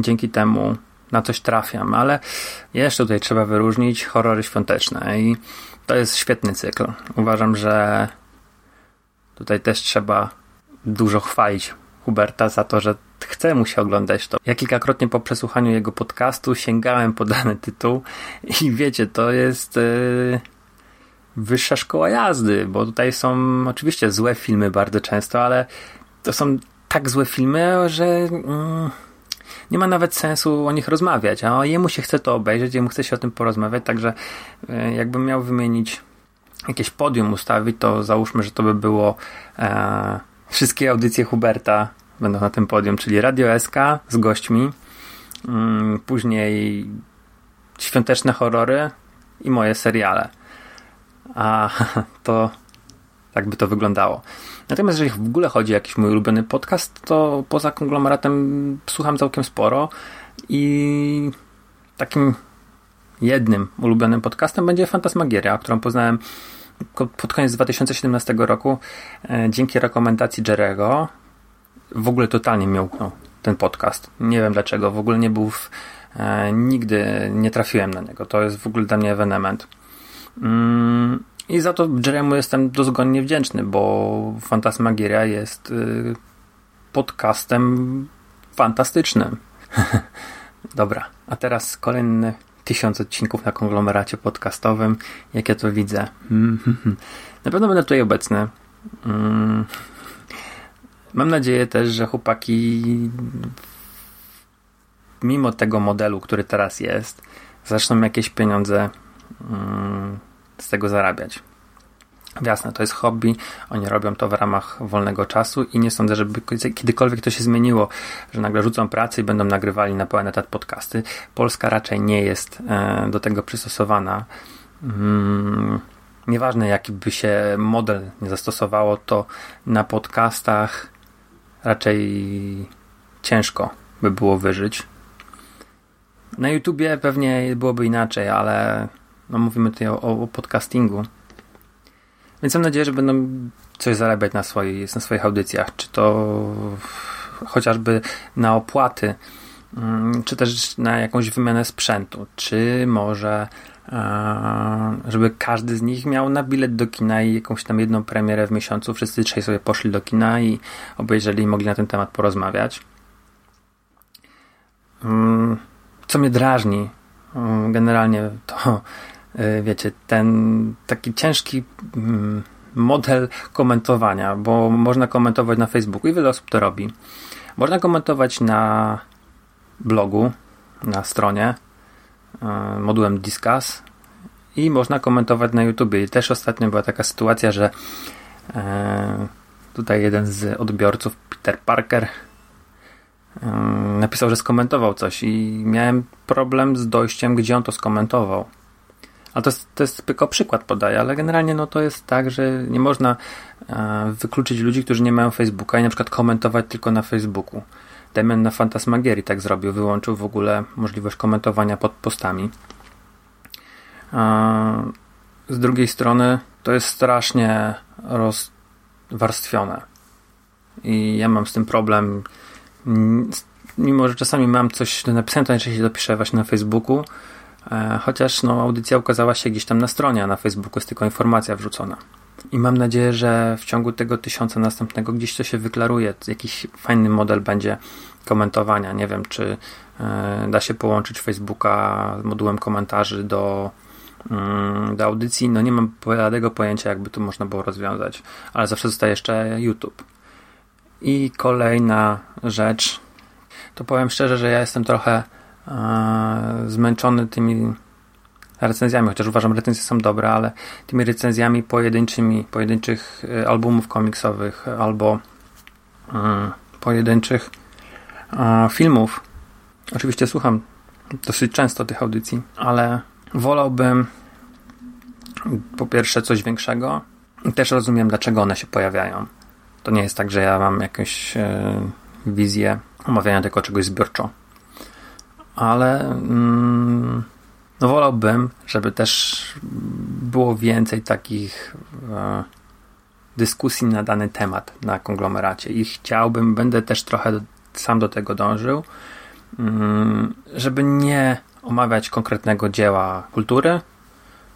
Dzięki temu na coś trafiam, ale jeszcze tutaj trzeba wyróżnić horrory świąteczne i to jest świetny cykl. Uważam, że tutaj też trzeba dużo chwalić Huberta za to, że chce mu się oglądać to. Ja kilkakrotnie po przesłuchaniu jego podcastu sięgałem po dany tytuł i wiecie, to jest... Yy wyższa szkoła jazdy, bo tutaj są oczywiście złe filmy bardzo często, ale to są tak złe filmy, że mm, nie ma nawet sensu o nich rozmawiać, a jemu się chce to obejrzeć, jemu chce się o tym porozmawiać, także e, jakbym miał wymienić jakieś podium ustawić, to załóżmy, że to by było e, wszystkie audycje Huberta będą na tym podium, czyli Radio SK z gośćmi, mm, później świąteczne horrory i moje seriale a <laughs> to tak by to wyglądało. Natomiast jeżeli w ogóle chodzi o jakiś mój ulubiony podcast, to poza konglomeratem słucham całkiem sporo i takim jednym ulubionym podcastem będzie Fantasmagieria, którą poznałem pod koniec 2017 roku e, dzięki rekomendacji Jerego. W ogóle totalnie uknął ten podcast. Nie wiem dlaczego, w ogóle nie był w, e, nigdy nie trafiłem na niego. To jest w ogóle dla mnie ewenement. Mm, I za to Jeremu jestem dozgonnie wdzięczny, bo Fantasmagieria jest y, podcastem fantastycznym. <laughs> Dobra, a teraz kolejny tysiąc odcinków na konglomeracie podcastowym. Jak ja to widzę. <laughs> Na pewno będę tutaj obecny. Mm. Mam nadzieję też, że chłopaki mimo tego modelu, który teraz jest, zaczną jakieś pieniądze z tego zarabiać. Jasne, to jest hobby, oni robią to w ramach wolnego czasu i nie sądzę, żeby kiedykolwiek to się zmieniło, że nagle rzucą pracę i będą nagrywali na pełen etat podcasty. Polska raczej nie jest e, do tego przystosowana. Mm, nieważne jaki by się model nie zastosowało, to na podcastach raczej ciężko by było wyżyć. Na YouTubie pewnie byłoby inaczej, ale no mówimy tutaj o, o podcastingu. Więc mam nadzieję, że będą coś zarabiać na, swoich, na swoich audycjach, czy to chociażby na opłaty, mm, czy też na jakąś wymianę sprzętu, czy może e, żeby każdy z nich miał na bilet do kina i jakąś tam jedną premierę w miesiącu. Wszyscy trzej sobie poszli do kina i obejrzeli i mogli na ten temat porozmawiać. Mm, co mnie drażni mm, generalnie to wiecie, ten taki ciężki mm, model komentowania, bo można komentować na Facebooku i wiele osób to robi. Można komentować na blogu, na stronie e, modułem Discuss i można komentować na YouTube. I też ostatnio była taka sytuacja, że e, tutaj jeden z odbiorców, Peter Parker, napisał, że skomentował coś i miałem problem z dojściem, gdzie on to skomentował. A to jest, to jest tylko przykład podaję, ale generalnie no to jest tak, że nie można e, wykluczyć ludzi, którzy nie mają Facebooka i na przykład komentować tylko na Facebooku. Damian na Fantasmagierii tak zrobił, wyłączył w ogóle możliwość komentowania pod postami. Z drugiej strony to jest strasznie rozwarstwione. I ja mam z tym problem. Mimo, że czasami mam coś do napisania, to najczęściej dopiszę właśnie na Facebooku chociaż no, audycja ukazała się gdzieś tam na stronie, a na Facebooku jest tylko informacja wrzucona. I mam nadzieję, że w ciągu tego tysiąca następnego gdzieś to się wyklaruje. Jakiś fajny model będzie komentowania. Nie wiem, czy e, da się połączyć Facebooka modułem komentarzy do, mm, do audycji. No nie mam bladego pojęcia, jakby to można było rozwiązać, ale zawsze zostaje jeszcze YouTube. I kolejna rzecz, to powiem szczerze, że ja jestem trochę zmęczony tymi recenzjami, chociaż uważam, recenzje są dobre, ale tymi recenzjami pojedynczymi, pojedynczych e, albumów komiksowych albo mm, pojedynczych filmów. Oczywiście słucham dosyć często tych audycji, ale wolałbym po pierwsze coś większego i też rozumiem, dlaczego one się pojawiają. To nie jest tak, że ja mam jakąś e, wizję omawiania tylko czegoś zbiorczo ale mm, no wolałbym, żeby też było więcej takich e, dyskusji na dany temat na konglomeracie i chciałbym, będę też trochę sam do tego dążył, mm, żeby nie omawiać konkretnego dzieła kultury,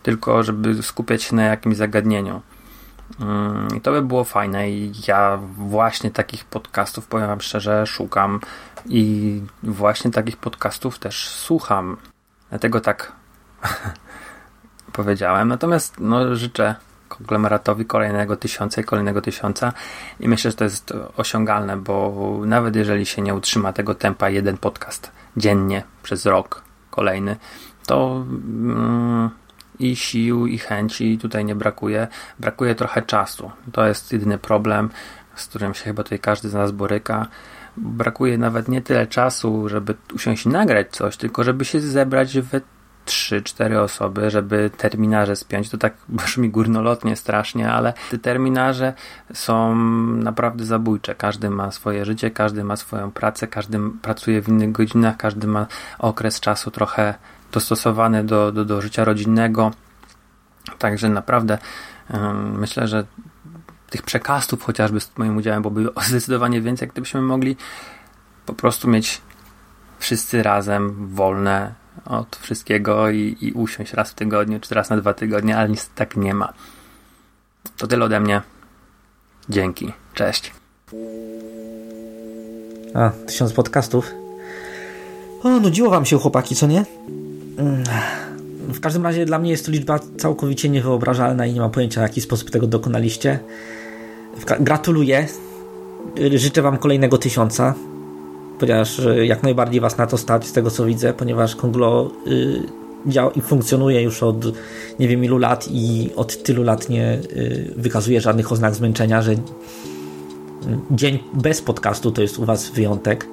tylko żeby skupiać się na jakimś zagadnieniu. Mm, I to by było fajne i ja właśnie takich podcastów, powiem wam szczerze, szukam i właśnie takich podcastów też słucham. Dlatego tak <laughs> powiedziałem. Natomiast no, życzę konglomeratowi kolejnego tysiąca i kolejnego tysiąca i myślę, że to jest osiągalne, bo nawet jeżeli się nie utrzyma tego tempa jeden podcast dziennie przez rok kolejny, to mm, i sił, i chęci tutaj nie brakuje. Brakuje trochę czasu. To jest jedyny problem, z którym się chyba tutaj każdy z nas boryka. Brakuje nawet nie tyle czasu, żeby usiąść i nagrać coś, tylko żeby się zebrać we 3-4 osoby, żeby terminarze spiąć. To tak <laughs> brzmi górnolotnie strasznie, ale te terminarze są naprawdę zabójcze. Każdy ma swoje życie, każdy ma swoją pracę, każdy pracuje w innych godzinach, każdy ma okres czasu trochę dostosowany do, do, do życia rodzinnego. Także naprawdę myślę, że tych przekastów chociażby z moim udziałem byłoby <laughs> zdecydowanie więcej, gdybyśmy mogli po prostu mieć wszyscy razem wolne od wszystkiego i, i usiąść raz w tygodniu, czy raz na dwa tygodnie, ale nic tak nie ma. To tyle ode mnie. Dzięki. Cześć. A, tysiąc podcastów. O, nudziło wam się chłopaki, co nie? W każdym razie dla mnie jest to liczba całkowicie niewyobrażalna i nie mam pojęcia, w jaki sposób tego dokonaliście. Gratuluję. Życzę Wam kolejnego tysiąca, ponieważ jak najbardziej Was na to stać, z tego co widzę, ponieważ Konglo y, działa i funkcjonuje już od nie wiem ilu lat i od tylu lat nie wykazuje żadnych oznak zmęczenia, że dzień bez podcastu to jest u Was wyjątek.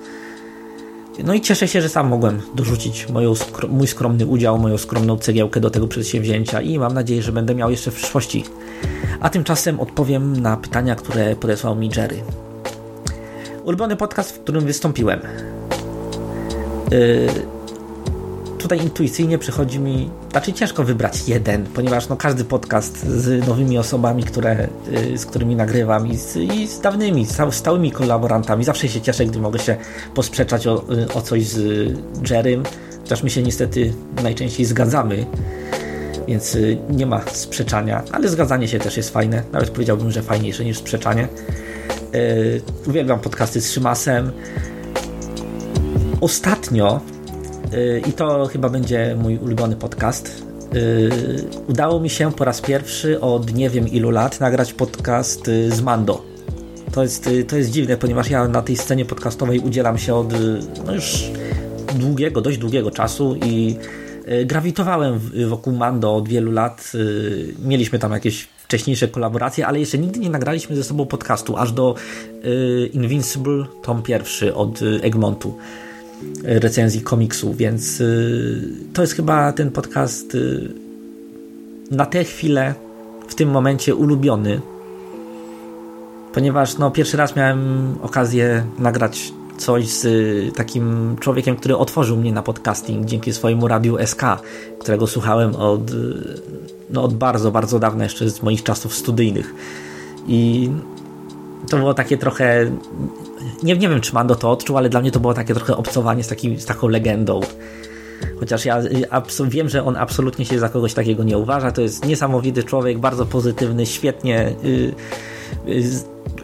No i cieszę się, że sam mogłem dorzucić moją, mój skromny udział, moją skromną cegiełkę do tego przedsięwzięcia i mam nadzieję, że będę miał jeszcze w przyszłości. A tymczasem odpowiem na pytania, które podesłał mi Jerry. Ulubiony podcast, w którym wystąpiłem. Yy, tutaj intuicyjnie przychodzi mi, znaczy ciężko wybrać jeden, ponieważ no, każdy podcast z nowymi osobami, które, y, z którymi nagrywam i z, i z dawnymi, z stałymi kolaborantami, zawsze się cieszę, gdy mogę się posprzeczać o, y, o coś z Jerrym, chociaż my się niestety najczęściej zgadzamy, więc y, nie ma sprzeczania, ale zgadzanie się też jest fajne, nawet powiedziałbym, że fajniejsze niż sprzeczanie. uwielbiam podcasty z Szymasem. Ostatnio i to chyba będzie mój ulubiony podcast. Y, udało mi się po raz pierwszy od nie wiem ilu lat nagrać podcast y, z Mando. To jest, to jest dziwne, ponieważ ja na tej scenie podcastowej udzielam się od no już długiego, dość długiego czasu i grawitowałem wokół Mando od wielu lat. Mieliśmy tam jakieś wcześniejsze kolaboracje, ale jeszcze nigdy nie nagraliśmy ze sobą podcastu, aż do Invincible tom pierwszy od Egmontu recenzji komiksu, więc y, to jest chyba ten podcast y, na tę chwilę, w tym momencie ulubiony, ponieważ no, pierwszy raz miałem okazję nagrać coś z y, takim człowiekiem, który otworzył mnie na podcasting dzięki swojemu radiu SK, którego słuchałem od, no, od bardzo, bardzo dawna, jeszcze z moich czasów studyjnych. I to było takie trochę nie, nie wiem, czy Mando to odczuł, ale dla mnie to było takie trochę obcowanie z, takim, z taką legendą. Chociaż ja wiem, że on absolutnie się za kogoś takiego nie uważa. To jest niesamowity człowiek, bardzo pozytywny, świetnie y, y,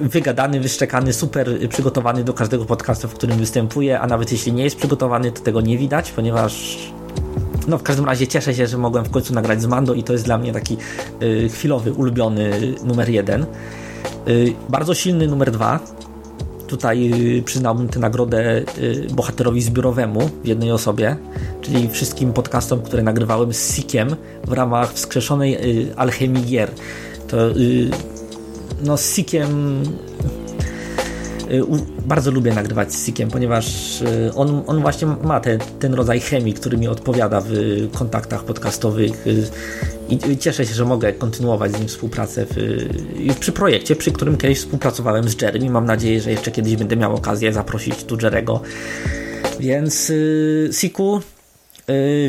wygadany, wyszczekany, super przygotowany do każdego podcastu, w którym występuje, a nawet jeśli nie jest przygotowany, to tego nie widać, ponieważ no w każdym razie cieszę się, że mogłem w końcu nagrać z Mando i to jest dla mnie taki y, chwilowy, ulubiony numer jeden. Bardzo silny numer dwa, Tutaj y, przyznałbym tę nagrodę y, bohaterowi zbiorowemu w jednej osobie, czyli wszystkim podcastom, które nagrywałem z Sikiem w ramach wskrzeszonej y, alchemii gier. To no z Sikiem bardzo lubię nagrywać z Sikiem, ponieważ on, on właśnie ma te, ten rodzaj chemii, który mi odpowiada w kontaktach podcastowych i cieszę się, że mogę kontynuować z nim współpracę w, przy projekcie, przy którym kiedyś współpracowałem z Jerem i mam nadzieję, że jeszcze kiedyś będę miał okazję zaprosić tu Jerego. Więc Siku,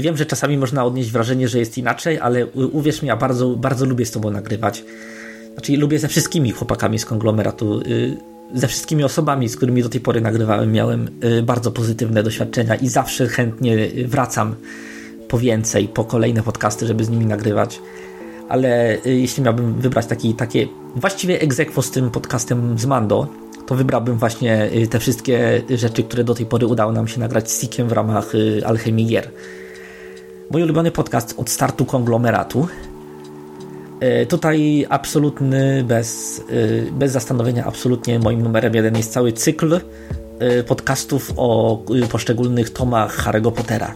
wiem, że czasami można odnieść wrażenie, że jest inaczej, ale uwierz mi, ja bardzo, bardzo lubię z Tobą nagrywać. Znaczy lubię ze wszystkimi chłopakami z konglomeratu, ze wszystkimi osobami, z którymi do tej pory nagrywałem, miałem y, bardzo pozytywne doświadczenia i zawsze chętnie wracam po więcej, po kolejne podcasty, żeby z nimi nagrywać. Ale y, jeśli miałbym wybrać taki, takie właściwie egzekwo z tym podcastem z Mando, to wybrałbym właśnie y, te wszystkie rzeczy, które do tej pory udało nam się nagrać z Sikiem w ramach y, Alchemii Gier. Mój ulubiony podcast od startu konglomeratu. Tutaj absolutny, bez, bez zastanowienia, absolutnie moim numerem jeden jest cały cykl podcastów o poszczególnych tomach Harry'ego Pottera.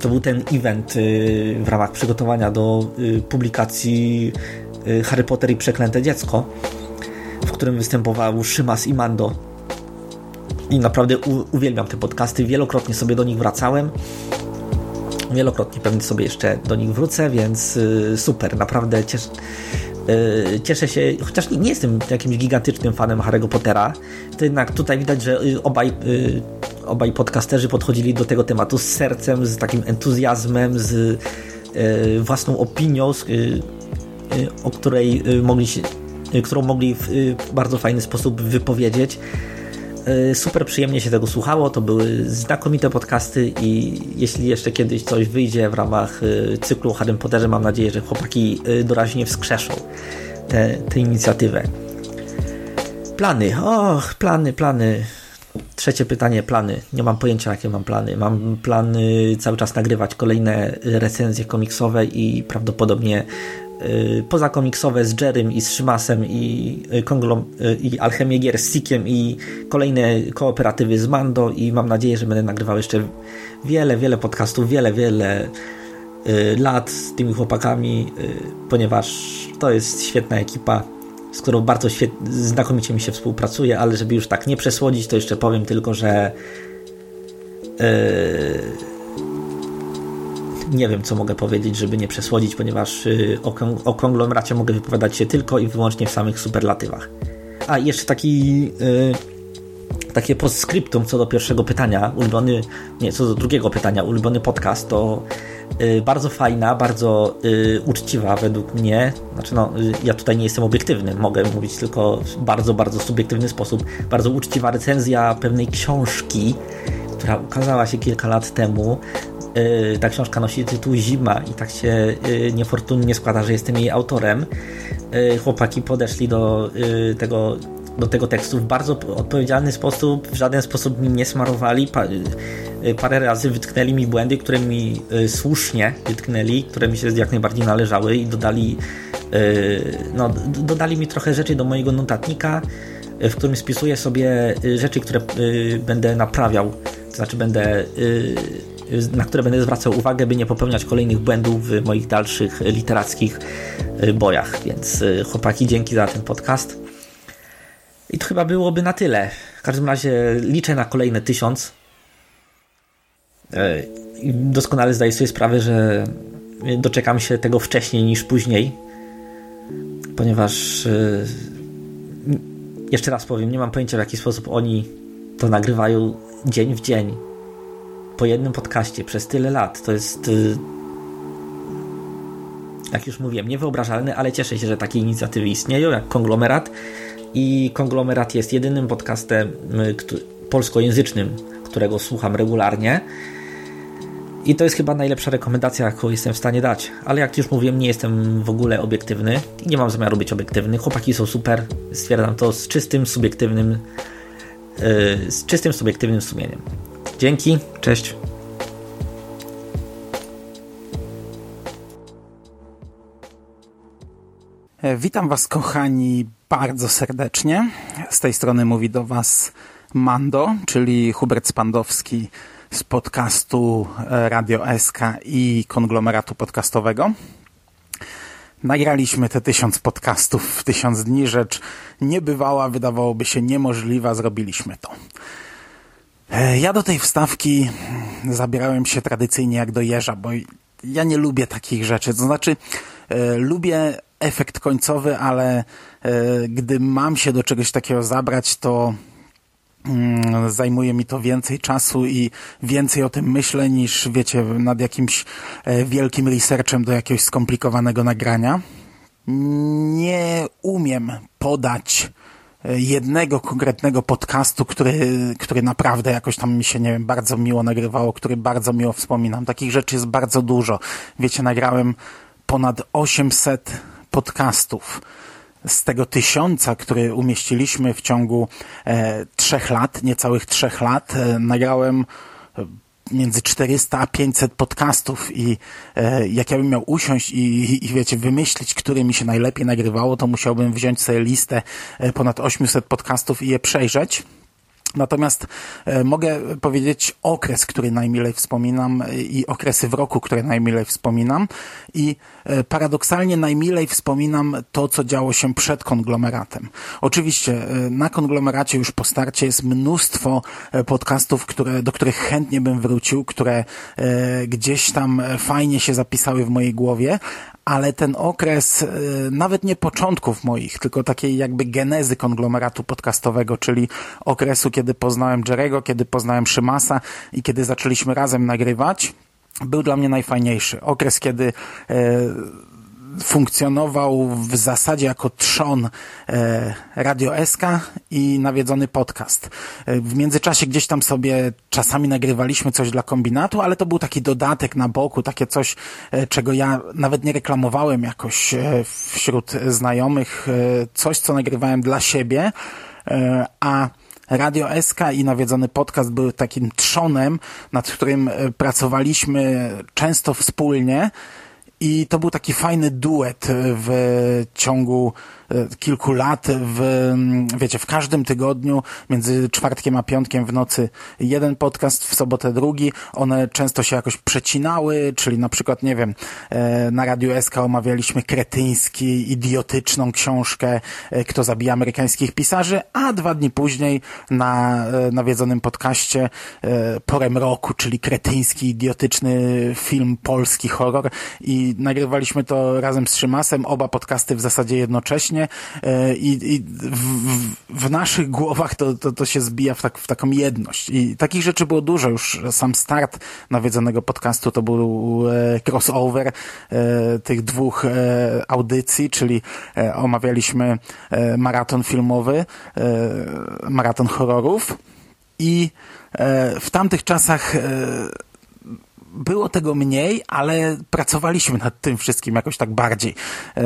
To był ten event w ramach przygotowania do publikacji Harry Potter i Przeklęte Dziecko, w którym występował Szymas i Mando. I naprawdę uwielbiam te podcasty, wielokrotnie sobie do nich wracałem. Wielokrotnie pewnie sobie jeszcze do nich wrócę, więc super, naprawdę cieszę, cieszę się, chociaż nie jestem jakimś gigantycznym fanem Harry'ego Pottera, to jednak tutaj widać, że obaj obaj podcasterzy podchodzili do tego tematu z sercem, z takim entuzjazmem, z własną opinią, o której mogli się, którą mogli w bardzo fajny sposób wypowiedzieć. Super przyjemnie się tego słuchało, to były znakomite podcasty i jeśli jeszcze kiedyś coś wyjdzie w ramach cyklu o Harry Potterze, mam nadzieję, że chłopaki doraźnie wskrzeszą tę inicjatywę. Plany, och, plany, plany. Trzecie pytanie, plany. Nie mam pojęcia, jakie mam plany. Mam plany cały czas nagrywać kolejne recenzje komiksowe i prawdopodobnie y, pozakomiksowe z Jerrym i z Szymasem i, y, konglom, y, i Alchemię Gier z Sikiem i kolejne kooperatywy z Mando i mam nadzieję, że będę nagrywał jeszcze wiele, wiele podcastów, wiele, wiele lat z tymi chłopakami, ponieważ to jest świetna ekipa, z którą bardzo znakomicie mi się współpracuje, ale żeby już tak nie przesłodzić, to jeszcze powiem tylko, że nie wiem, co mogę powiedzieć, żeby nie przesłodzić, ponieważ y, o, o konglomeracie mogę wypowiadać się tylko i wyłącznie w samych superlatywach. A jeszcze taki y, takie postscriptum co do pierwszego pytania, ulubiony, nie, co do drugiego pytania, ulubiony podcast to y, bardzo fajna, bardzo uczciwa według mnie, znaczy no, ja tutaj nie jestem obiektywny, mogę mówić tylko w bardzo, bardzo subiektywny sposób, bardzo uczciwa recenzja pewnej książki, która ukazała się kilka lat temu. Y, ta książka nosi tytuł Zima i tak się y, niefortunnie składa, że jestem jej autorem. Y, chłopaki podeszli do tego, do tego tekstu w bardzo odpowiedzialny sposób, w żaden sposób mi nie smarowali. Parę razy wytknęli mi błędy, które mi słusznie wytknęli, które mi się jak najbardziej należały i dodali, no, dodali mi trochę rzeczy do mojego notatnika, w którym spisuję sobie rzeczy, które będę naprawiał. To znaczy będę na które będę zwracał uwagę, by nie popełniać kolejnych błędów w moich dalszych literackich y, bojach. Więc y, chłopaki, dzięki za ten podcast. I to chyba byłoby na tyle. W każdym razie liczę na kolejne tysiąc. Y, doskonale zdaję sobie sprawę, że doczekam się tego wcześniej niż później, ponieważ jeszcze raz powiem, nie mam pojęcia w jaki sposób oni to nagrywają dzień w dzień po jednym podcaście przez tyle lat. To jest y, jak już mówiłem, niewyobrażalne, ale cieszę się, że takie inicjatywy istnieją, jak konglomerat. I konglomerat jest jedynym podcastem y, polskojęzycznym, którego słucham regularnie. I to jest chyba najlepsza rekomendacja, jaką jestem w stanie dać. Ale jak już mówiłem, nie jestem w ogóle obiektywny i nie mam zamiaru być obiektywny. Chłopaki są super, stwierdzam to z czystym, subiektywnym, yy, z czystym, subiektywnym sumieniem. Dzięki, cześć. E, witam Was, kochani, bardzo serdecznie. Z tej strony mówi do Was Mando, czyli Hubert Spandowski z podcastu e, Radio SK i konglomeratu podcastowego. Nagraliśmy te tysiąc podcastów w tysiąc dni, rzecz niebywała, wydawałoby się niemożliwa, zrobiliśmy to. E, ja do tej wstawki zabierałem się tradycyjnie jak do jeża, bo ja nie lubię takich rzeczy. To znaczy, e, lubię efekt końcowy, ale e, gdy mam się do czegoś takiego zabrać, to mm, zajmuje mi to więcej czasu i więcej o tym myślę niż, wiecie, nad jakimś e, wielkim researchem do jakiegoś skomplikowanego nagrania. Nie umiem podać jednego konkretnego podcastu, który, który naprawdę jakoś tam mi się, nie wiem, bardzo miło nagrywało, który bardzo miło wspominam. Takich rzeczy jest bardzo dużo. Wiecie, nagrałem ponad 800 podcastów. Z tego tysiąca, który umieściliśmy w ciągu e, trzech lat, niecałych trzech lat, e, nagrałem e, między 400 a 500 podcastów i e, jak ja bym miał usiąść i, i wiecie, wymyślić, które mi się najlepiej nagrywało, to musiałbym wziąć sobie listę e, ponad 800 podcastów i je przejrzeć. Natomiast e, mogę powiedzieć okres, który najmilej wspominam e, i okresy w roku, które najmilej wspominam i e, paradoksalnie najmilej wspominam to, co działo się przed konglomeratem. Oczywiście na konglomeracie już po starcie jest mnóstwo podcastów, które, do których chętnie bym wrócił, które gdzieś tam fajnie się zapisały w mojej głowie, ale ten okres nawet nie początków moich, tylko takiej jakby genezy konglomeratu podcastowego, czyli okresu, kiedy poznałem Jerego, kiedy poznałem Szymasa i kiedy zaczęliśmy razem nagrywać, był dla mnie najfajniejszy. Okres, kiedy e, funkcjonował w zasadzie jako trzon e, Radio SK i nawiedzony podcast. E, w międzyczasie gdzieś tam sobie czasami nagrywaliśmy coś dla kombinatu, ale to był taki dodatek na boku, takie coś, e, czego ja nawet nie reklamowałem jakoś wśród znajomych, coś, co nagrywałem dla siebie, a Radio SK i nawiedzony podcast były takim trzonem, nad którym pracowaliśmy często wspólnie I to był taki fajny duet w ciągu e, kilku lat, w, mm, wiecie, w każdym tygodniu, między czwartkiem a piątkiem w nocy jeden podcast, w sobotę drugi. One często się jakoś przecinały, czyli na przykład, nie wiem, e, na Radiu SK omawialiśmy kretyński, idiotyczną książkę e, Kto zabija amerykańskich pisarzy, a dwa dni później na nawiedzonym podcaście Porem Roku, czyli kretyński, idiotyczny film polski horror. I nagrywaliśmy to razem z Szymasem, oba podcasty w zasadzie jednocześnie e, i, i w, w, naszych głowach to, to, to się zbija w, tak, w taką jedność. I takich rzeczy było dużo. Już sam start nawiedzonego podcastu to był e, crossover e, tych dwóch audycji, czyli omawialiśmy maraton filmowy, maraton horrorów i w tamtych czasach było tego mniej, ale pracowaliśmy nad tym wszystkim jakoś tak bardziej. E,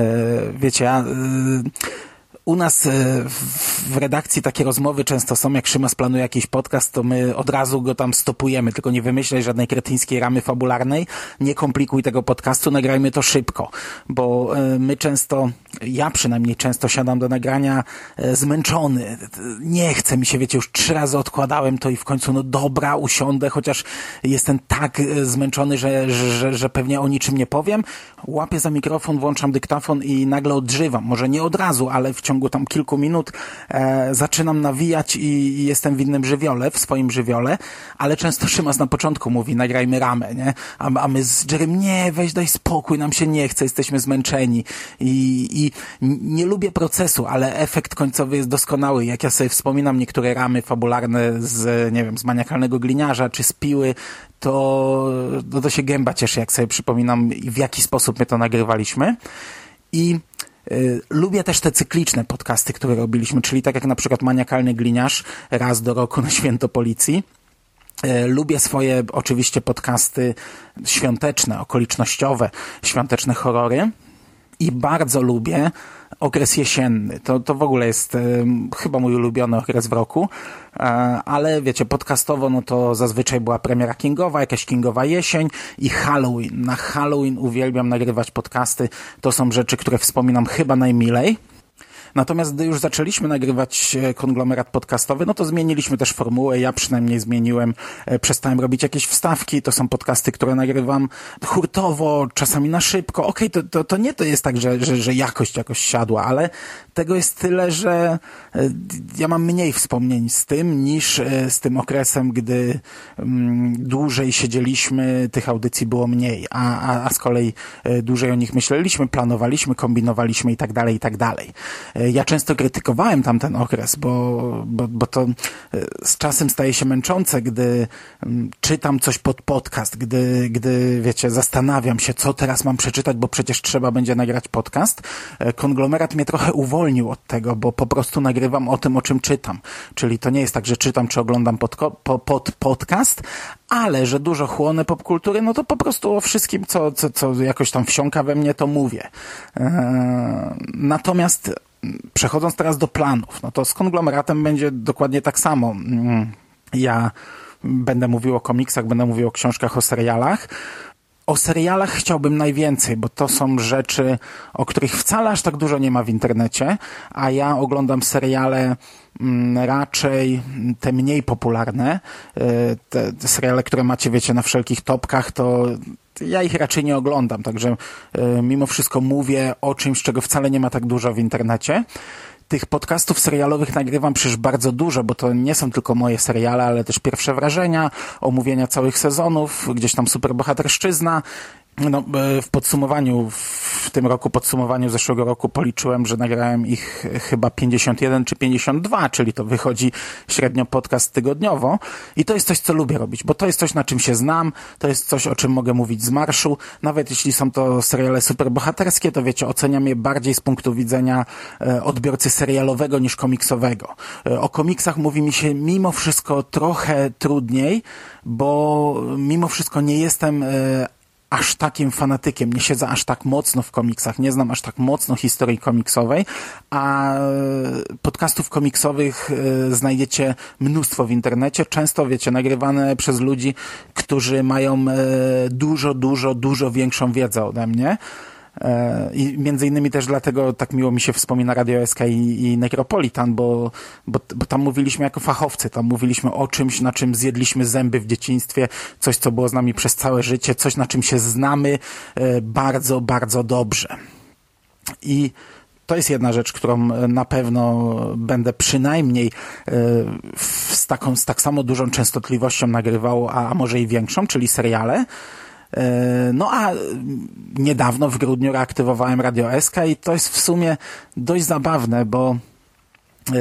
wiecie, ja u nas e, w redakcji takie rozmowy często są, jak Szymas planuje jakiś podcast, to my od razu go tam stopujemy, tylko nie wymyślaj żadnej kretyńskiej ramy fabularnej, nie komplikuj tego podcastu, nagrajmy to szybko, bo e, my często, ja przynajmniej często siadam do nagrania e, zmęczony, nie chce mi się, wiecie, już trzy razy odkładałem to i w końcu, no dobra, usiądę, chociaż jestem tak zmęczony, że, że, że pewnie o niczym nie powiem, łapię za mikrofon, włączam dyktafon i nagle odżywam, może nie od razu, ale w ciągu ciągu tam kilku minut e, zaczynam nawijać i, i, jestem w innym żywiole, w swoim żywiole, ale często Szymas na początku mówi, nagrajmy ramę, nie? A, a my z Jerem, nie, weź daj spokój, nam się nie chce, jesteśmy zmęczeni i, i nie lubię procesu, ale efekt końcowy jest doskonały. Jak ja sobie wspominam niektóre ramy fabularne z, nie wiem, z maniakalnego gliniarza, czy z piły, to, to, to się gęba cieszy, jak sobie przypominam, w jaki sposób my to nagrywaliśmy. I lubię też te cykliczne podcasty, które robiliśmy, czyli tak jak na przykład Maniakalny Gliniarz raz do roku na Święto Policji. Y, lubię swoje oczywiście podcasty świąteczne, okolicznościowe, świąteczne horrory i bardzo lubię okres jesienny. To, to w ogóle jest chyba mój ulubiony okres w roku, e, ale wiecie, podcastowo no to zazwyczaj była premiera Kingowa, jakaś Kingowa jesień i Halloween. Na Halloween uwielbiam nagrywać podcasty. To są rzeczy, które wspominam chyba najmilej. Natomiast gdy już zaczęliśmy nagrywać e, konglomerat podcastowy, no to zmieniliśmy też formułę. Ja przynajmniej zmieniłem, e, przestałem robić jakieś wstawki. To są podcasty, które nagrywam hurtowo, czasami na szybko. Okej, okay, to, to, to nie to jest tak, że, że, że jakość jakoś siadła, ale tego jest tyle, że e, ja mam mniej wspomnień z tym niż z tym okresem, gdy mm, dłużej siedzieliśmy, tych audycji było mniej, a, a, a z kolei dłużej o nich myśleliśmy, planowaliśmy, kombinowaliśmy i tak dalej, i tak dalej ja często krytykowałem tamten okres, bo, bo, bo to e, z czasem staje się męczące, gdy mm, czytam coś pod podcast, gdy, gdy wiecie, zastanawiam się, co teraz mam przeczytać, bo przecież trzeba będzie nagrać podcast. E, konglomerat mnie trochę uwolnił od tego, bo po prostu nagrywam o tym, o czym czytam. Czyli to nie jest tak, że czytam czy oglądam pod, pod, pod podcast, ale że dużo chłonę popkultury, no to po prostu o wszystkim, co, co, co jakoś tam wsiąka we mnie, to mówię. Eee, natomiast przechodząc teraz do planów, no to z konglomeratem będzie dokładnie tak samo. Mm, ja będę mówił o komiksach, będę mówił o książkach, o serialach. O serialach chciałbym najwięcej, bo to są rzeczy, o których wcale aż tak dużo nie ma w internecie, a ja oglądam seriale mm, raczej te mniej popularne, e, te, te seriale, które macie, wiecie, na wszelkich topkach, to ja ich raczej nie oglądam, także e, mimo wszystko mówię o czymś, czego wcale nie ma tak dużo w internecie. Tych podcastów serialowych nagrywam przecież bardzo dużo, bo to nie są tylko moje seriale, ale też pierwsze wrażenia, omówienia całych sezonów, gdzieś tam superbohaterszczyzna no, e, w podsumowaniu, w tym roku, podsumowaniu zeszłego roku policzyłem, że nagrałem ich chyba 51 czy 52, czyli to wychodzi średnio podcast tygodniowo. I to jest coś, co lubię robić, bo to jest coś, na czym się znam, to jest coś, o czym mogę mówić z marszu. Nawet jeśli są to seriale superbohaterskie, to wiecie, oceniam je bardziej z punktu widzenia e, odbiorcy serialowego niż komiksowego. E, o komiksach mówi mi się mimo wszystko trochę trudniej, bo mimo wszystko nie jestem aż takim fanatykiem, nie siedzę aż tak mocno w komiksach, nie znam aż tak mocno historii komiksowej, a podcastów komiksowych e, znajdziecie mnóstwo w internecie, często wiecie, nagrywane przez ludzi, którzy mają e, dużo, dużo, dużo większą wiedzę ode mnie. E, I między innymi też dlatego tak miło mi się wspomina Radio SK i, i Necropolitan, bo, bo, bo tam mówiliśmy jako fachowcy, tam mówiliśmy o czymś, na czym zjedliśmy zęby w dzieciństwie, coś, co było z nami przez całe życie, coś, na czym się znamy e, bardzo, bardzo dobrze. I to jest jedna rzecz, którą na pewno będę przynajmniej e, z, taką, z tak samo dużą częstotliwością nagrywał, a, a może i większą, czyli seriale. E, no a niedawno w grudniu reaktywowałem Radio SK i to jest w sumie dość zabawne, bo e,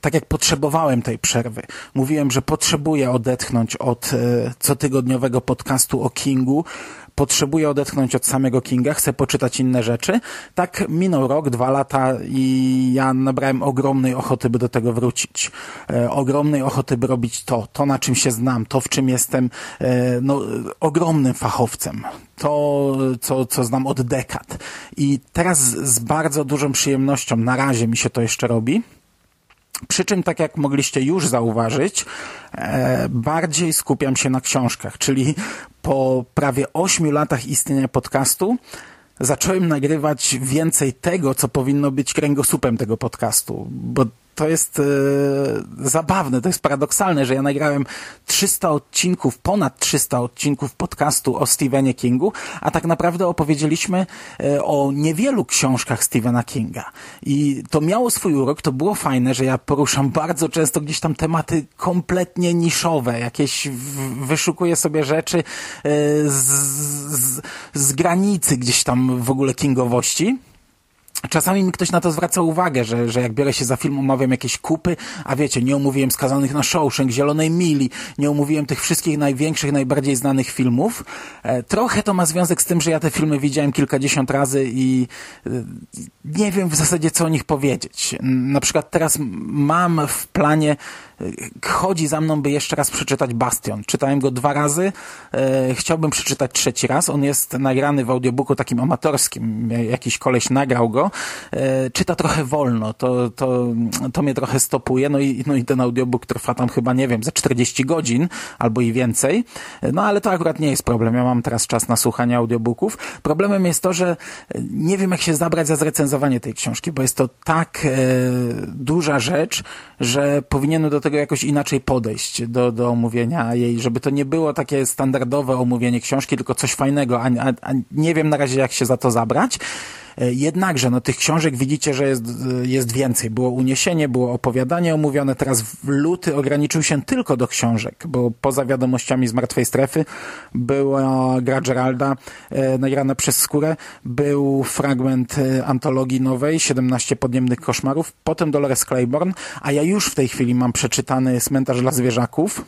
tak jak potrzebowałem tej przerwy, mówiłem, że potrzebuję odetchnąć od e, cotygodniowego podcastu o Kingu, potrzebuję odetchnąć od samego Kinga, chcę poczytać inne rzeczy. Tak minął rok, dwa lata i ja nabrałem ogromnej ochoty, by do tego wrócić. E, ogromnej ochoty, by robić to, to na czym się znam, to w czym jestem e, no, ogromnym fachowcem. To, co, co znam od dekad. I teraz z bardzo dużą przyjemnością, na razie mi się to jeszcze robi, przy czym, tak jak mogliście już zauważyć, e, bardziej skupiam się na książkach, czyli po prawie ośmiu latach istnienia podcastu zacząłem nagrywać więcej tego, co powinno być kręgosłupem tego podcastu, bo to jest e, zabawne, to jest paradoksalne, że ja nagrałem 300 odcinków, ponad 300 odcinków podcastu o Stephenie Kingu, a tak naprawdę opowiedzieliśmy e, o niewielu książkach Stephena Kinga. I to miało swój urok, to było fajne, że ja poruszam bardzo często gdzieś tam tematy kompletnie niszowe, jakieś wyszukuję sobie rzeczy e, z, z, z granicy gdzieś tam w ogóle kingowości. Czasami mi ktoś na to zwraca uwagę, że, że jak biorę się za film, omawiam jakieś kupy, a wiecie, nie omówiłem Skazanych na Shawshank, Zielonej Mili, nie omówiłem tych wszystkich największych, najbardziej znanych filmów. E, trochę to ma związek z tym, że ja te filmy widziałem kilkadziesiąt razy i e, nie wiem w zasadzie, co o nich powiedzieć. Na przykład teraz mam w planie chodzi za mną, by jeszcze raz przeczytać Bastion. Czytałem go dwa razy, e, chciałbym przeczytać trzeci raz. On jest nagrany w audiobooku takim amatorskim, jakiś koleś nagrał go. E, czyta trochę wolno, to, to, to mnie trochę stopuje, no i, no i ten audiobook trwa tam chyba, nie wiem, za 40 godzin albo i więcej. No ale to akurat nie jest problem, ja mam teraz czas na słuchanie audiobooków. Problemem jest to, że nie wiem jak się zabrać za zrecenzowanie tej książki, bo jest to tak e, duża rzecz, że powinienem do tego jakoś inaczej podejść do, do omówienia jej, żeby to nie było takie standardowe omówienie książki, tylko coś fajnego, a, a, a nie wiem na razie jak się za to zabrać. E, jednakże, no tych książek widzicie, że jest, jest więcej. Było uniesienie, było opowiadanie omówione, teraz w luty ograniczył się tylko do książek, bo poza wiadomościami z Martwej Strefy była gra Geralda e, nagrana przez Skórę, był fragment e, antologii nowej, 17 podniemnych koszmarów, potem Dolores Claiborne, a ja już w tej chwili mam przeczytany Cmentarz dla zwierzaków,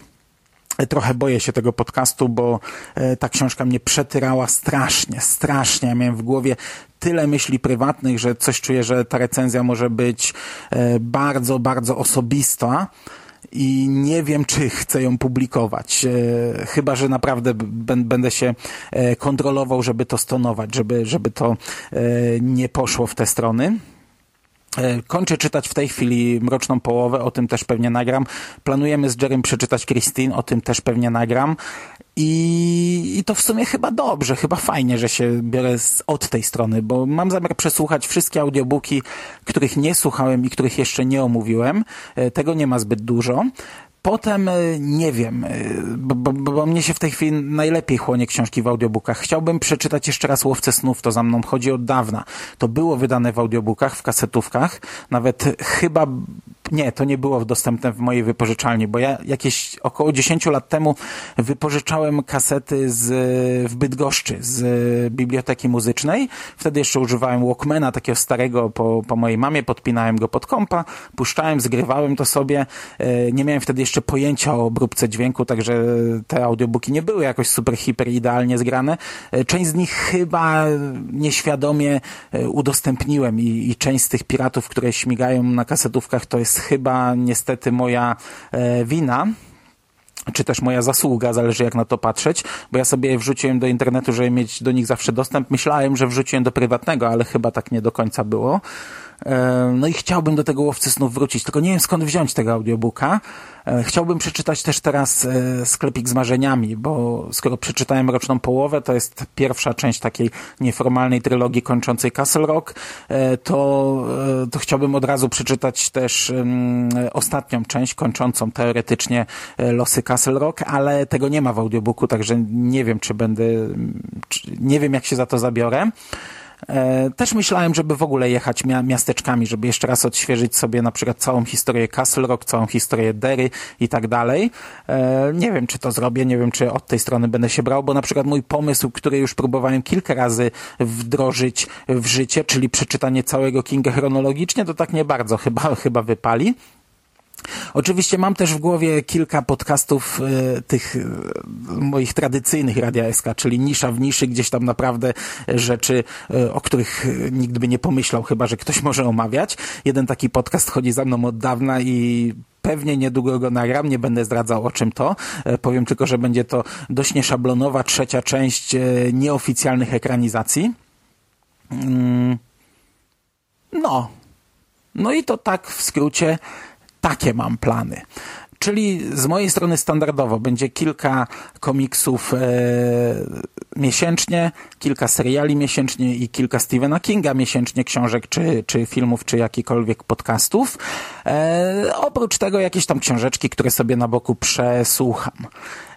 Trochę boję się tego podcastu, bo e, ta książka mnie przetyrała strasznie, strasznie. Ja miałem w głowie tyle myśli prywatnych, że coś czuję, że ta recenzja może być e, bardzo, bardzo osobista i nie wiem, czy chcę ją publikować. E, chyba, że naprawdę będę się kontrolował, żeby to stonować, żeby, żeby to nie poszło w te strony. E, kończę czytać w tej chwili Mroczną Połowę, o tym też pewnie nagram. Planujemy z Jerem przeczytać Christine, o tym też pewnie nagram. I, I to w sumie chyba dobrze, chyba fajnie, że się biorę z, od tej strony, bo mam zamiar przesłuchać wszystkie audiobooki, których nie słuchałem i których jeszcze nie omówiłem. E, tego nie ma zbyt dużo. Potem e, nie wiem, e, bo, bo, bo, mnie się w tej chwili najlepiej chłonie książki w audiobookach. Chciałbym przeczytać jeszcze raz Łowcę Snów, to za mną chodzi od dawna. To było wydane w audiobookach, w kasetówkach. Nawet chyba nie, to nie było dostępne w mojej wypożyczalni, bo ja jakieś około 10 lat temu wypożyczałem kasety z, w Bydgoszczy z biblioteki muzycznej. Wtedy jeszcze używałem Walkmana, takiego starego po, po mojej mamie, podpinałem go pod kompa, puszczałem, zgrywałem to sobie. E, nie miałem wtedy jeszcze pojęcia o obróbce dźwięku, także te audiobooki nie były jakoś super, hiper idealnie zgrane. E, część z nich chyba nieświadomie e, udostępniłem i, i część z tych piratów, które śmigają na kasetówkach, to jest chyba niestety moja e, wina. czy też moja zasługa, zależy jak na to patrzeć, bo ja sobie wrzuciłem do internetu, żeby mieć do nich zawsze dostęp. Myślałem, że wrzuciłem do prywatnego, ale chyba tak nie do końca było. E, no i chciałbym do tego Łowcy Snów wrócić, tylko nie wiem skąd wziąć tego audiobooka. E, chciałbym przeczytać też teraz e, Sklepik z marzeniami, bo skoro przeczytałem Roczną Połowę, to jest pierwsza część takiej nieformalnej trylogii kończącej Castle Rock, to, to chciałbym od razu przeczytać też ostatnią część kończącą teoretycznie losy Castle Rock, ale tego nie ma w audiobooku, także nie wiem, czy będę, nie wiem jak się za to zabiorę. E, też myślałem, żeby w ogóle jechać miasteczkami, żeby jeszcze raz odświeżyć sobie na przykład całą historię Castle Rock, całą historię Derry i tak dalej. E, nie wiem, czy to zrobię, nie wiem, czy od tej strony będę się brał, bo na przykład mój pomysł, który już próbowałem kilka razy wdrożyć w życie, czyli przeczytanie całego Kinga chronologicznie, to tak nie bardzo chyba, <laughs> chyba wypali. Oczywiście mam też w głowie kilka podcastów e, tych e, moich tradycyjnych Radia SK, czyli nisza w niszy, gdzieś tam naprawdę rzeczy, e, o których nikt by nie pomyślał, chyba że ktoś może omawiać. Jeden taki podcast chodzi za mną od dawna i pewnie niedługo go nagram, nie będę zdradzał o czym to. Powiem tylko, że będzie to dość nieszablonowa trzecia część nieoficjalnych ekranizacji. Mm. No. No i to tak w skrócie takie mam plany. Czyli z mojej strony standardowo będzie kilka komiksów e, miesięcznie, kilka seriali miesięcznie i kilka Stephena Kinga miesięcznie, książek czy, czy filmów, czy jakikolwiek podcastów. E, oprócz tego jakieś tam książeczki, które sobie na boku przesłucham.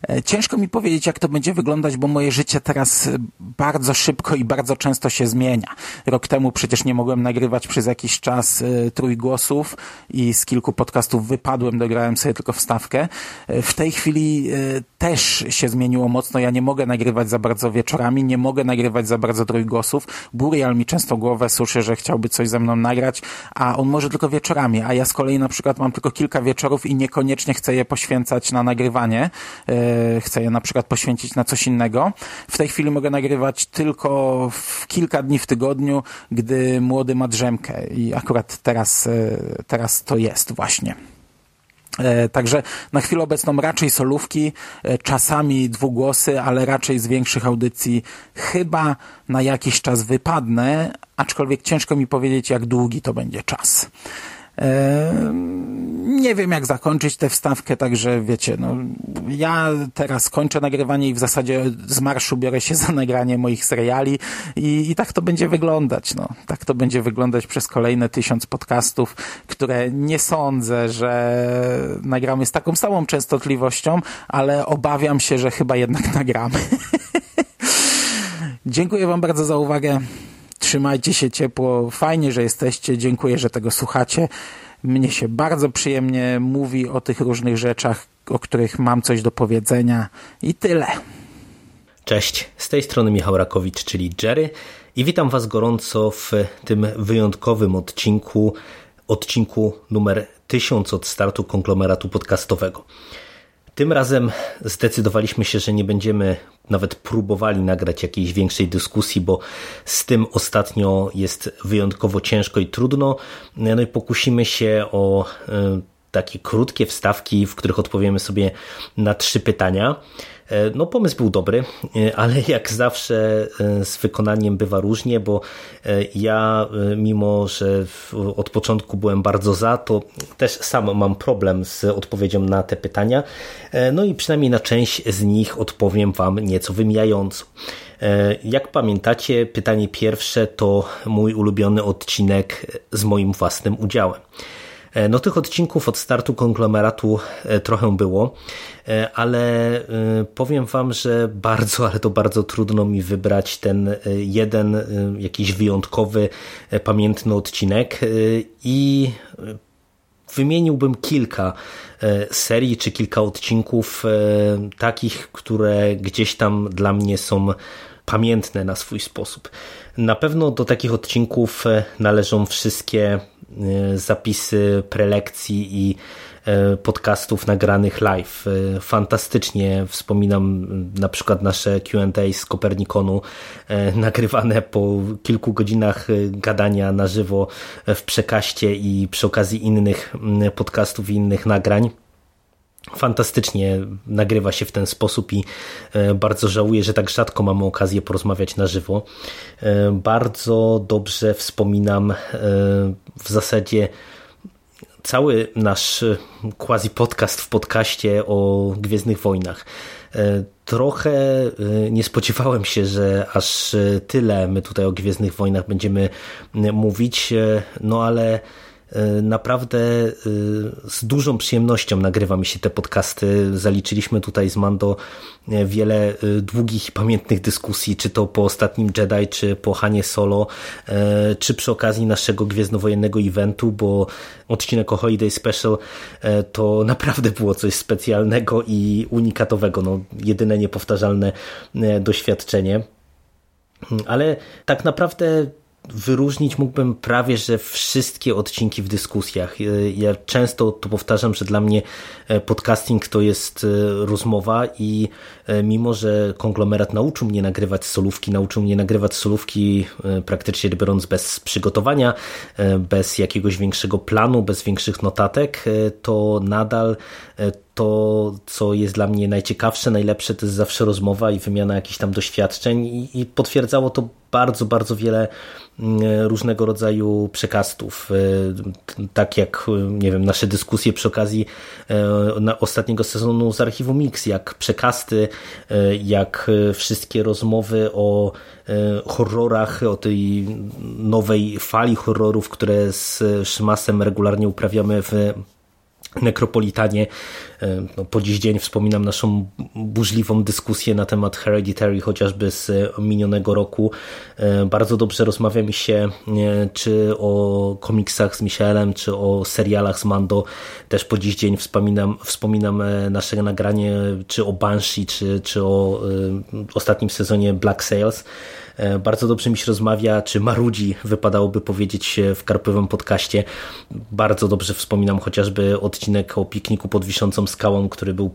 E, ciężko mi powiedzieć, jak to będzie wyglądać, bo moje życie teraz bardzo szybko i bardzo często się zmienia. Rok temu przecież nie mogłem nagrywać przez jakiś czas e, trójgłosów i z kilku podcastów wypadłem, dograłem sobie tylko wstawkę. E, w tej chwili też się zmieniło mocno. Ja nie mogę nagrywać za bardzo wieczorami, nie mogę nagrywać za bardzo trójgłosów. Burial mi często głowę suszy, że chciałby coś ze mną nagrać, a on może tylko wieczorami, a ja z kolei na przykład mam tylko kilka wieczorów i niekoniecznie chcę je poświęcać na nagrywanie chcę je na przykład poświęcić na coś innego. W tej chwili mogę nagrywać tylko w kilka dni w tygodniu, gdy młody ma drzemkę i akurat teraz, e, teraz to jest właśnie. E, także na chwilę obecną raczej solówki, e, czasami dwugłosy, ale raczej z większych audycji chyba na jakiś czas wypadnę, aczkolwiek ciężko mi powiedzieć, jak długi to będzie czas. Nie wiem, jak zakończyć tę wstawkę, także wiecie, no, ja teraz kończę nagrywanie i w zasadzie z marszu biorę się <laughs> za nagranie moich seriali i, i tak to będzie wyglądać. No. Tak to będzie wyglądać przez kolejne tysiąc podcastów, które nie sądzę, że nagramy z taką samą częstotliwością, ale obawiam się, że chyba jednak nagramy. <laughs> Dziękuję Wam bardzo za uwagę. Trzymajcie się ciepło. Fajnie, że jesteście. Dziękuję, że tego słuchacie. Mnie się bardzo przyjemnie mówi o tych różnych rzeczach, o których mam coś do powiedzenia i tyle. Cześć, z tej strony Michał Rakowicz, czyli Jerry i witam Was gorąco w tym wyjątkowym odcinku, odcinku numer 1000 od startu konglomeratu podcastowego. Tym razem zdecydowaliśmy się, że nie będziemy nawet próbowali nagrać jakiejś większej dyskusji, bo z tym ostatnio jest wyjątkowo ciężko i trudno. No i pokusimy się o e, takie krótkie wstawki, w których odpowiemy sobie na trzy pytania. E, no pomysł był dobry, e, ale <laughs> jak zawsze e, z wykonaniem bywa różnie, bo ja mimo, że od początku byłem bardzo za, to też sam mam problem z odpowiedzią na te pytania. No i przynajmniej na część z nich odpowiem Wam nieco wymijająco. Jak pamiętacie, pytanie pierwsze to mój ulubiony odcinek z moim własnym udziałem. E, no tych odcinków od startu konglomeratu e, trochę było, e, ale powiem wam, że bardzo, ale to bardzo trudno mi wybrać ten jeden jakiś wyjątkowy, pamiętny odcinek i wymieniłbym kilka serii czy kilka odcinków takich, które gdzieś tam dla mnie są pamiętne na swój sposób. Na pewno do takich odcinków należą wszystkie E, zapisy prelekcji i e, podcastów nagranych live. E, fantastycznie wspominam na przykład nasze Q&A z Kopernikonu nagrywane po kilku godzinach gadania na żywo w przekaście i przy okazji innych podcastów i innych nagrań. Fantastycznie nagrywa się w ten sposób i bardzo żałuję, że tak rzadko mamy okazję porozmawiać na żywo. Bardzo dobrze wspominam w zasadzie cały nasz quasi podcast w podcaście o Gwiezdnych Wojnach. Trochę nie spodziewałem się, że aż tyle my tutaj o Gwiezdnych Wojnach będziemy mówić, no ale E, naprawdę e, z dużą przyjemnością nagrywa mi się te podcasty. Zaliczyliśmy tutaj z Mando e, wiele długich i pamiętnych dyskusji, czy to po ostatnim Jedi, czy po Hanie Solo, czy przy okazji naszego gwiezdnowojennego eventu, bo odcinek o Holiday Special to naprawdę było coś specjalnego i unikatowego. No, jedyne niepowtarzalne doświadczenie. Ale tak naprawdę wyróżnić mógłbym prawie, że wszystkie odcinki w dyskusjach. E, ja często to powtarzam, że dla mnie e, podcasting to jest e, rozmowa i mimo, że konglomerat nauczył mnie nagrywać solówki, nauczył mnie nagrywać solówki praktycznie biorąc bez przygotowania, bez jakiegoś większego planu, bez większych notatek, to nadal to, co jest dla mnie najciekawsze, najlepsze, to jest zawsze rozmowa i wymiana jakichś tam doświadczeń i, i potwierdzało to bardzo, bardzo wiele różnego rodzaju przekastów. E, tak jak, nie wiem, nasze dyskusje przy okazji e, ostatniego sezonu z archiwum Mix, jak przekasty, e, jak wszystkie rozmowy o horrorach, o tej nowej fali horrorów, które z Szymasem regularnie uprawiamy w Nekropolitanie. E, no, po dziś dzień wspominam naszą burzliwą dyskusję na temat Hereditary, chociażby z minionego roku. E, bardzo dobrze rozmawia mi się e, czy o komiksach z Michelem, czy o serialach z Mando. Też po dziś dzień wspominam, wspominam nasze nagranie, czy o Banshee, czy, czy o ostatnim sezonie Black Sails. E, bardzo dobrze mi się rozmawia, czy marudzi, wypadałoby powiedzieć w karpowym podcaście. Bardzo dobrze wspominam chociażby odcinek o pikniku pod wiszącą skałą, który był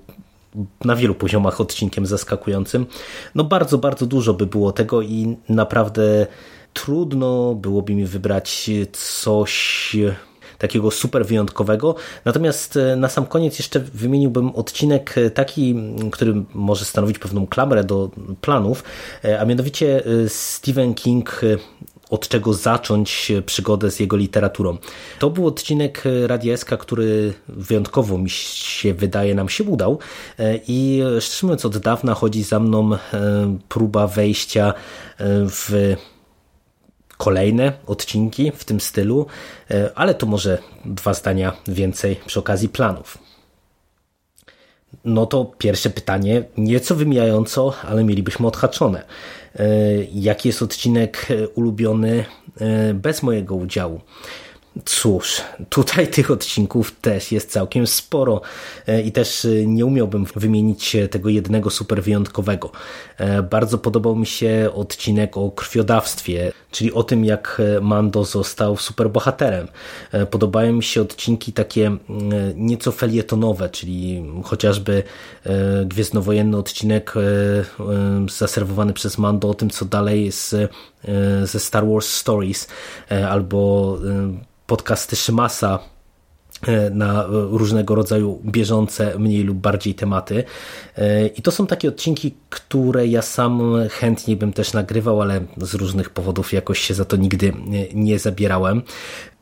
na wielu poziomach odcinkiem zaskakującym. No bardzo, bardzo dużo by było tego i naprawdę trudno byłoby mi wybrać coś takiego super wyjątkowego. Natomiast e, na sam koniec jeszcze wymieniłbym odcinek e, taki, który może stanowić pewną klamrę do planów, e, a mianowicie Stephen King od czego zacząć przygodę z jego literaturą. To był odcinek Radia SK, który wyjątkowo mi się wydaje nam się udał i szczerze mówiąc od dawna chodzi za mną próba wejścia w kolejne odcinki w tym stylu, e, ale to może dwa zdania więcej przy okazji planów. No to pierwsze pytanie, nieco wymijająco, ale mielibyśmy odhaczone. E, jaki jest odcinek ulubiony e, bez mojego udziału? Cóż, tutaj tych odcinków też jest całkiem sporo e, i też e, nie umiałbym wymienić tego jednego super wyjątkowego. E, bardzo podobał mi się odcinek o krwiodawstwie, czyli o tym jak Mando został superbohaterem. Podobają mi się odcinki takie nieco felietonowe, czyli chociażby gwiezdnowojenny odcinek zaserwowany przez Mando o tym co dalej z, ze Star Wars Stories albo podcasty Szymasa e, na różnego rodzaju bieżące, mniej lub bardziej tematy. E, I to są takie odcinki, które ja sam chętnie bym też nagrywał, ale z różnych powodów jakoś się za to nigdy nie zabierałem.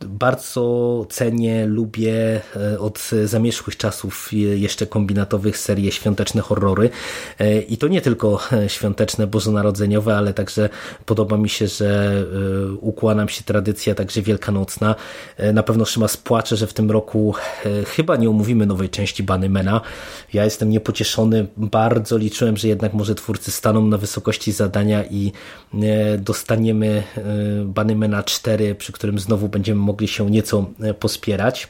Bardzo cenię, lubię e, od zamierzchłych czasów jeszcze kombinatowych serię Świąteczne Horrory e, i to nie tylko e, świąteczne, bożonarodzeniowe, ale także podoba mi się, że układa się tradycja także wielkanocna. Na pewno Szyma spłacze, że w tym roku chyba nie omówimy nowej części Banymena. Ja jestem niepocieszony, bardzo liczyłem, że jednak może twórcy staną na wysokości zadania i dostaniemy Banymena 4, przy którym znowu będziemy mogli się nieco e, pospierać.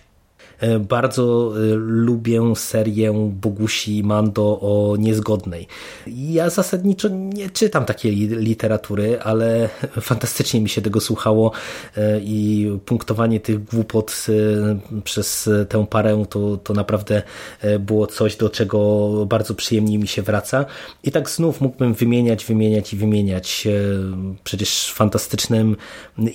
E, bardzo e, lubię serię Bogusi Mando o niezgodnej. Ja zasadniczo nie czytam takiej literatury, ale <laughs> fantastycznie mi się tego słuchało e, i punktowanie tych głupot przez tę parę to, to naprawdę było coś, do czego bardzo przyjemnie mi się wraca. I tak znów mógłbym wymieniać, wymieniać i wymieniać. Przecież fantastycznym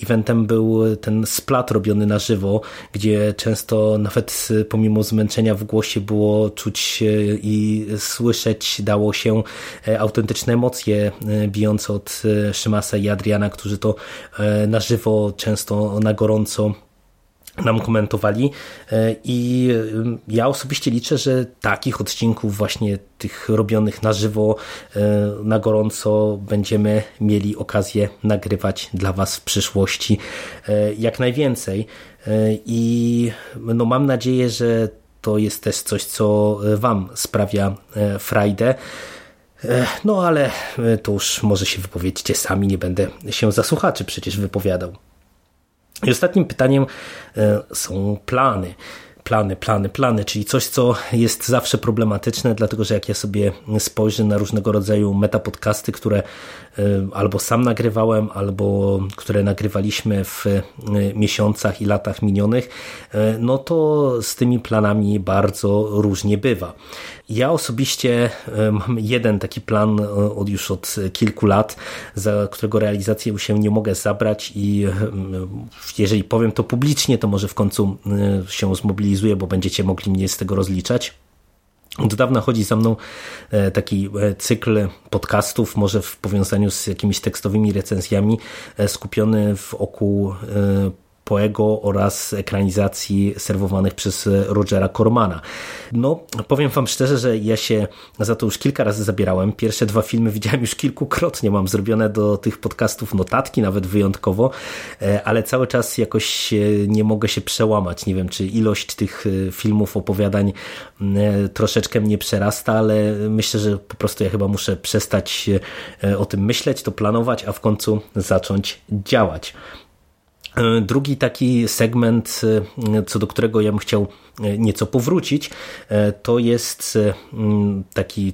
eventem był ten splat robiony na żywo, gdzie często na nawet pomimo zmęczenia w głosie było czuć i słyszeć dało się autentyczne emocje bijące od Szymasa i Adriana, którzy to na żywo, często na gorąco nam komentowali e, i e, ja osobiście liczę, że takich odcinków właśnie tych robionych na żywo, e, na gorąco będziemy mieli okazję nagrywać dla Was w przyszłości jak najwięcej i no mam nadzieję, że to jest też coś, co Wam sprawia frajdę. No ale to już może się wypowiedzcie sami, nie będę się za słuchaczy przecież wypowiadał. I ostatnim pytaniem e, są plany plany, plany, plany, czyli coś, co jest zawsze problematyczne, dlatego że jak ja sobie spojrzę na różnego rodzaju metapodcasty, które e, albo sam nagrywałem, albo które nagrywaliśmy w e, miesiącach i latach minionych, no to z tymi planami bardzo różnie bywa. Ja osobiście mam jeden taki plan od już od kilku lat, za którego realizację się nie mogę zabrać i jeżeli powiem to publicznie, to może w końcu się zmobilizuję, bo będziecie mogli mnie z tego rozliczać. Od dawna chodzi za mną taki cykl podcastów, może w powiązaniu z jakimiś tekstowymi recenzjami, skupiony wokół Poego oraz ekranizacji serwowanych przez Rogera Cormana. No, powiem wam szczerze, że ja się za to już kilka razy zabierałem. Pierwsze dwa filmy widziałem już kilkukrotnie, mam zrobione do tych podcastów notatki, nawet wyjątkowo, e, ale cały czas jakoś nie mogę się przełamać. Nie wiem, czy ilość tych e, filmów, opowiadań e, troszeczkę mnie przerasta, ale myślę, że po prostu ja chyba muszę przestać o tym myśleć, to planować, a w końcu zacząć działać. E, drugi taki segment, e, co do którego ja bym chciał e, nieco powrócić, to jest taki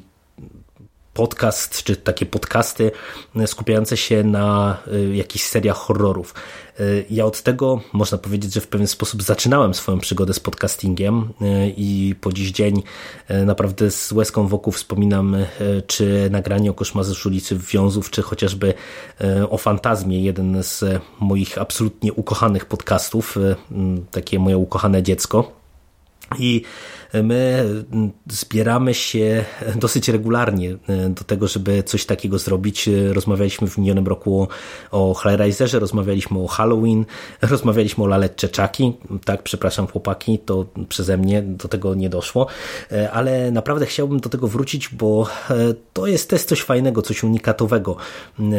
podcast, czy takie podcasty skupiające się na jakichś seriach horrorów. Ja od tego można powiedzieć, że w pewien sposób zaczynałem swoją przygodę z podcastingiem i po dziś dzień naprawdę z łezką wokół wspominam czy nagranie o koszmarze z ulicy Wiązów, czy chociażby o Fantazmie, jeden z moich absolutnie ukochanych podcastów, takie moje ukochane dziecko. I my zbieramy się dosyć regularnie e, do tego, żeby coś takiego zrobić. Rozmawialiśmy w minionym roku o Hellraiserze, rozmawialiśmy o Halloween, <laughs> rozmawialiśmy o laleczce Chucky. Tak, przepraszam chłopaki, to przeze mnie do tego nie doszło, e, ale naprawdę chciałbym do tego wrócić, bo e, to jest też coś fajnego, coś unikatowego.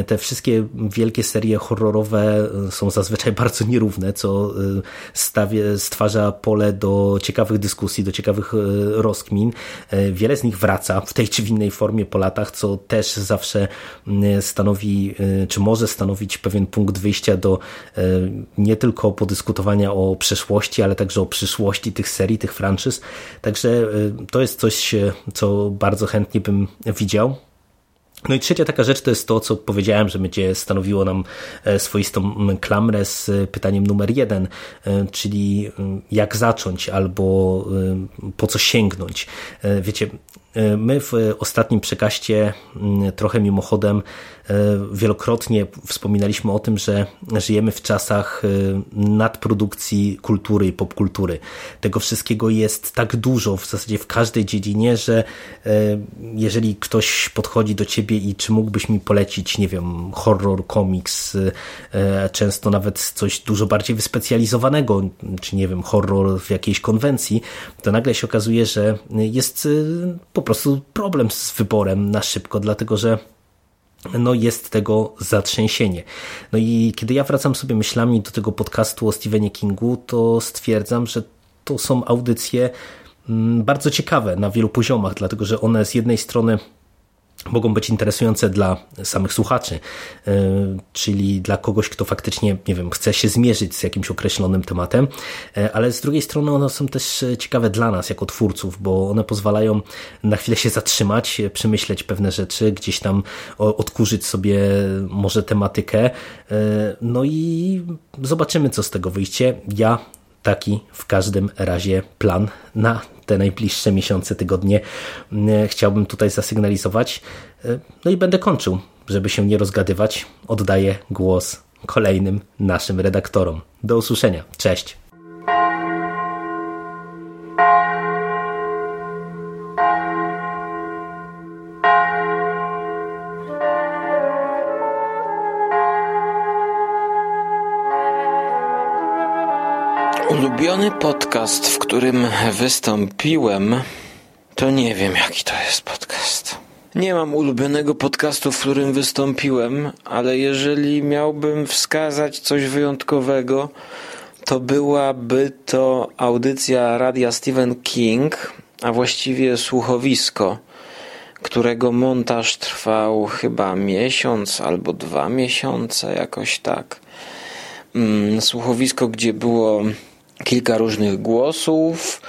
Te wszystkie wielkie serie horrorowe są zazwyczaj <laughs> bardzo nierówne, co stawie, stwarza pole do ciekawych dyskusji, do ciekawych ciekawych e, rozkmin. E, wiele z nich wraca w tej czy w innej formie po latach, co też zawsze stanowi, e, czy może stanowić pewien punkt wyjścia do nie tylko podyskutowania o przeszłości, ale także o przyszłości tych serii, tych franczyz. Także to jest coś, co bardzo chętnie bym widział. No i trzecia taka rzecz to jest to, co powiedziałem, że będzie stanowiło nam e, swoistą klamrę z pytaniem numer jeden, e, czyli jak zacząć albo po co sięgnąć. E, wiecie, my w ostatnim przekaście trochę mimochodem E, wielokrotnie wspominaliśmy o tym, że żyjemy w czasach e, nadprodukcji kultury i popkultury. Tego wszystkiego jest tak dużo w zasadzie w każdej dziedzinie, że e, jeżeli ktoś podchodzi do ciebie i czy mógłbyś mi polecić, nie wiem, horror, komiks, często nawet coś dużo bardziej wyspecjalizowanego, czy nie wiem, horror w jakiejś konwencji, to nagle się okazuje, że jest po prostu problem z wyborem na szybko, dlatego że no jest tego zatrzęsienie. No i kiedy ja wracam sobie myślami do tego podcastu o Stephenie Kingu, to stwierdzam, że to są audycje mm, bardzo ciekawe na wielu poziomach, dlatego że one z jednej strony mogą być interesujące dla samych słuchaczy, e, czyli dla kogoś, kto faktycznie, nie wiem, chce się zmierzyć z jakimś określonym tematem, e, ale z drugiej strony one są też ciekawe dla nas jako twórców, bo one pozwalają na chwilę się zatrzymać, przemyśleć pewne rzeczy, gdzieś tam odkurzyć sobie może tematykę, e, no i zobaczymy, co z tego wyjdzie. Ja taki w każdym razie plan na te najbliższe miesiące, tygodnie chciałbym tutaj zasygnalizować. E, no i będę kończył, żeby się nie rozgadywać. Oddaję głos kolejnym naszym redaktorom. Do usłyszenia. Cześć. Ulubiony podcast, w którym wystąpiłem, to nie wiem jaki to jest podcast. Nie mam ulubionego podcastu, w którym wystąpiłem, ale jeżeli miałbym wskazać coś wyjątkowego, to byłaby to audycja radia Stephen King, a właściwie słuchowisko, którego montaż trwał chyba miesiąc albo dwa miesiące, jakoś tak. Mm, słuchowisko, gdzie było kilka różnych głosów,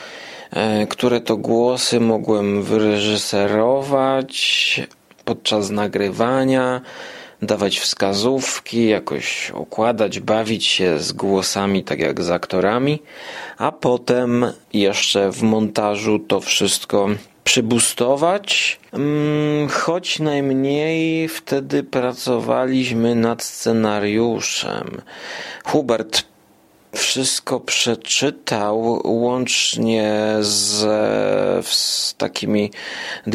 e, które to głosy mogłem wyreżyserować podczas nagrywania, dawać wskazówki, jakoś układać, bawić się z głosami, tak jak z aktorami, a potem jeszcze w montażu to wszystko przybustować, mm, choć najmniej wtedy pracowaliśmy nad scenariuszem. Hubert wszystko przeczytał łącznie z, z takimi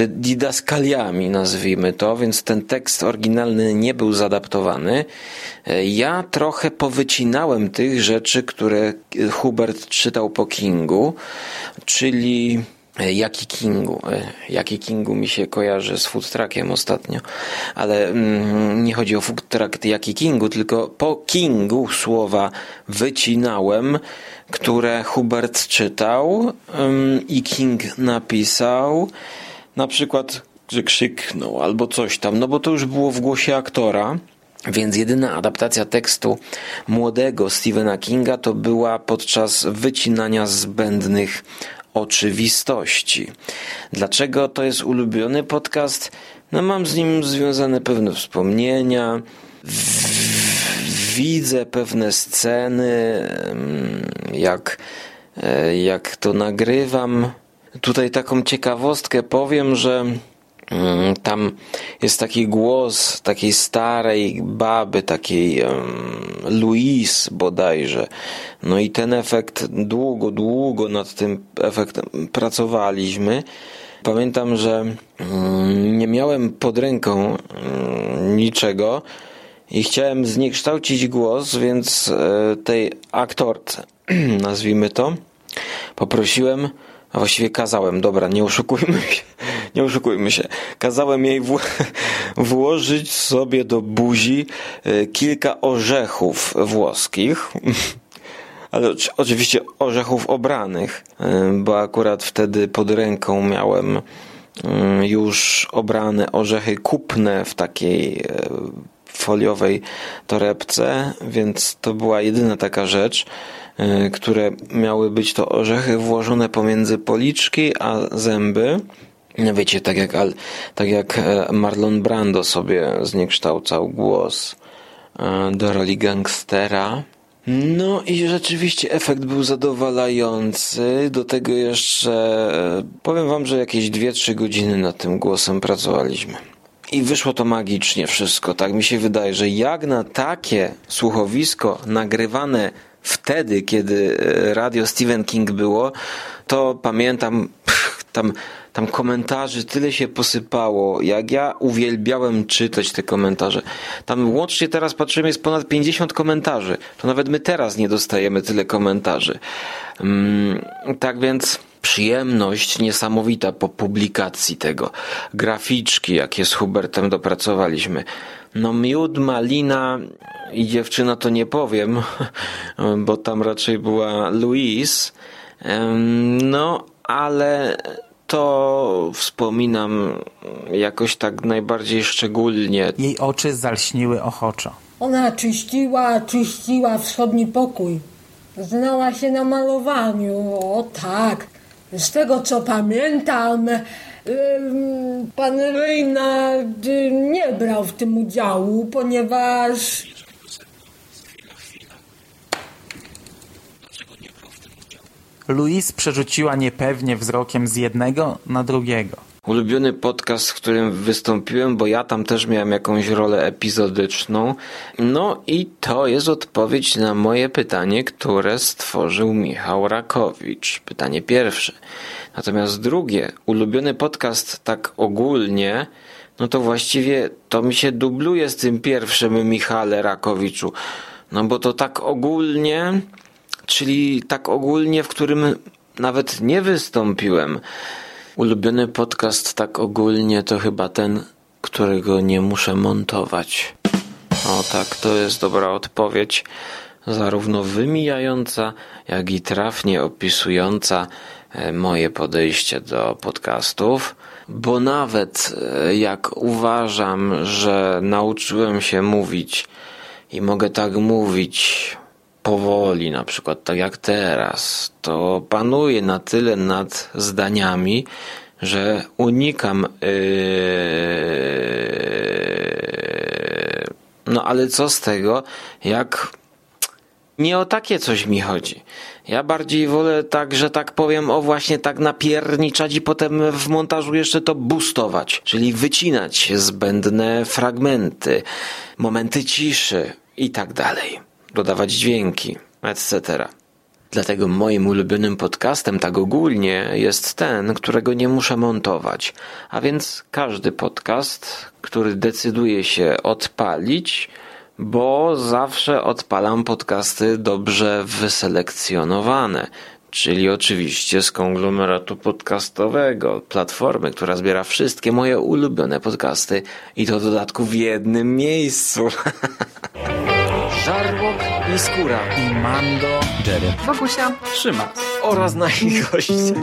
didaskaliami, nazwijmy to, więc ten tekst oryginalny nie był zadaptowany. Ja trochę powycinałem tych rzeczy, które Hubert czytał po Kingu, czyli Jaki Kingu. E, Jaki Kingu mi się kojarzy z food truckiem ostatnio, ale mm, nie chodzi o food truck Jaki Kingu, tylko po Kingu słowa wycinałem, które Hubert czytał um, i King napisał. Na przykład, że krzyknął albo coś tam, no bo to już było w głosie aktora. Więc jedyna adaptacja tekstu młodego Stephena Kinga to była podczas wycinania zbędnych oczywistości. Dlaczego to jest ulubiony podcast? No mam z nim związane pewne wspomnienia. Widzę pewne sceny, jak, e, jak to nagrywam. Tutaj taką ciekawostkę powiem, że Mm, tam jest taki głos takiej starej baby, takiej um, Louise bodajże. No i ten efekt długo, długo nad tym efektem pracowaliśmy. Pamiętam, że um, nie miałem pod ręką um, niczego i chciałem zniekształcić głos, więc e, tej aktorce, <clears throat> nazwijmy to, poprosiłem a właściwie kazałem, dobra, nie oszukujmy się, nie oszukujmy się. Kazałem jej <laughs> włożyć sobie do buzi e, kilka orzechów włoskich, <laughs> ale oczywiście orzechów obranych, e, bo akurat wtedy pod ręką miałem mm, już obrane orzechy kupne w takiej foliowej torebce, więc to była jedyna taka rzecz. E, które miały być to orzechy włożone pomiędzy policzki a zęby. Wiecie, tak jak, tak jak e, Marlon Brando sobie zniekształcał głos e, do roli gangstera. No i rzeczywiście efekt był zadowalający. Do tego jeszcze powiem wam, że jakieś 2-3 godziny nad tym głosem pracowaliśmy. I wyszło to magicznie wszystko. Tak mi się wydaje, że jak na takie słuchowisko nagrywane wtedy, kiedy e, radio Stephen King było, to pamiętam tam, tam komentarzy tyle się posypało, jak ja uwielbiałem czytać te komentarze. Tam łącznie teraz patrzymy, jest ponad 50 komentarzy. To nawet my teraz nie dostajemy tyle komentarzy. Mm, tak więc przyjemność niesamowita po publikacji tego. Graficzki, jakie z Hubertem dopracowaliśmy. No miód, malina i dziewczyna to nie powiem, <laughs> bo tam raczej była Louise. No, ale to wspominam jakoś tak najbardziej szczególnie. Jej oczy zalśniły ochoczo. Ona czyściła, czyściła wschodni pokój. Znała się na malowaniu, o tak. Z tego co pamiętam, pan Reynard nie brał w tym udziału, ponieważ Louise przerzuciła niepewnie wzrokiem z jednego na drugiego. Ulubiony podcast, w którym wystąpiłem, bo ja tam też miałem jakąś rolę epizodyczną. No i to jest odpowiedź na moje pytanie, które stworzył Michał Rakowicz. Pytanie pierwsze. Natomiast drugie, ulubiony podcast tak ogólnie, no to właściwie to mi się dubluje z tym pierwszym Michale Rakowiczu. No bo to tak ogólnie czyli tak ogólnie, w którym nawet nie wystąpiłem. Ulubiony podcast tak ogólnie to chyba ten, którego nie muszę montować. O tak, to jest dobra odpowiedź, zarówno wymijająca, jak i trafnie opisująca e, moje podejście do podcastów, bo nawet e, jak uważam, że nauczyłem się mówić i mogę tak mówić powoli, na przykład tak jak teraz, to panuję na tyle nad zdaniami, że unikam. Yy... No ale co z tego, jak nie o takie coś mi chodzi. Ja bardziej wolę tak, że tak powiem, o właśnie tak napierniczać i potem w montażu jeszcze to boostować, czyli wycinać zbędne fragmenty, momenty ciszy i tak dalej dodawać dźwięki, etc. Dlatego moim ulubionym podcastem tak ogólnie jest ten, którego nie muszę montować. A więc każdy podcast, który decyduje się odpalić, bo zawsze odpalam podcasty dobrze wyselekcjonowane, czyli oczywiście z konglomeratu podcastowego, platformy, która zbiera wszystkie moje ulubione podcasty i to w dodatku w jednym miejscu. <laughs> Żarłok i Skóra i Mando, Jerry, Bogusia, Trzyma. oraz nasi goście.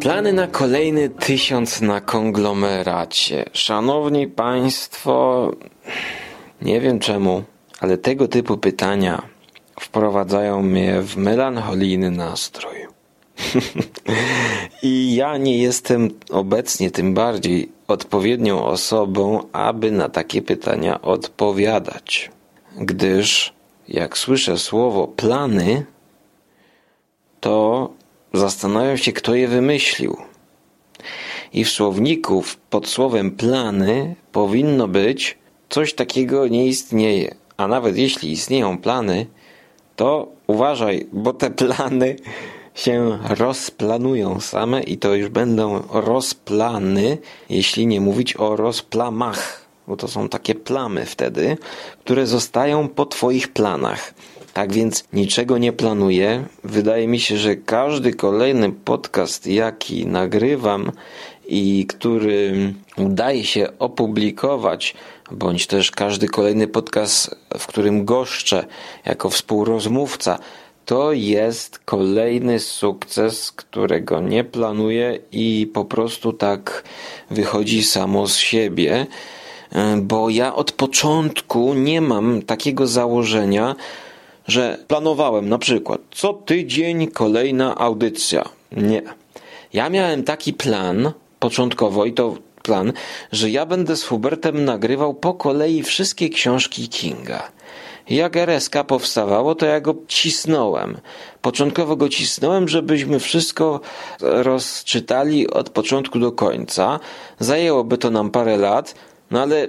Plany na kolejny tysiąc na konglomeracie. Szanowni Państwo, nie wiem czemu, ale tego typu pytania wprowadzają mnie w melancholijny nastrój. <laughs> I ja nie jestem obecnie tym bardziej odpowiednią osobą, aby na takie pytania odpowiadać gdyż jak słyszę słowo plany, to zastanawiam się, kto je wymyślił. I w słowniku pod słowem plany powinno być coś takiego nie istnieje. A nawet jeśli istnieją plany, to uważaj, bo te plany się rozplanują same i to już będą rozplany, jeśli nie mówić o rozplamach bo to są takie plamy wtedy, które zostają po Twoich planach. Tak więc niczego nie planuję. Wydaje mi się, że każdy kolejny podcast, jaki nagrywam i który udaje się opublikować, bądź też każdy kolejny podcast, w którym goszczę jako współrozmówca, to jest kolejny sukces, którego nie planuję i po prostu tak wychodzi samo z siebie. E, bo ja od początku nie mam takiego założenia, że planowałem na przykład co tydzień kolejna audycja. Nie. Ja miałem taki plan początkowo i to plan, że ja będę z Hubertem nagrywał po kolei wszystkie książki Kinga. Jak RSK powstawało, to ja go cisnąłem. Początkowo go cisnąłem, żebyśmy wszystko rozczytali od początku do końca. Zajęłoby to nam parę lat, no ale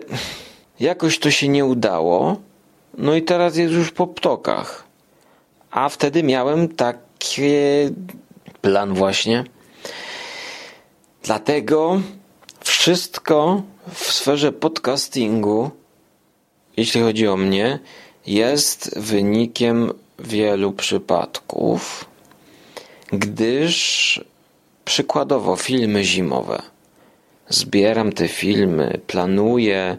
jakoś to się nie udało. No i teraz jest już po ptokach. A wtedy miałem taki plan właśnie. Dlatego wszystko w sferze podcastingu, jeśli chodzi o mnie, jest wynikiem wielu przypadków, gdyż przykładowo filmy zimowe – zbieram te filmy, planuję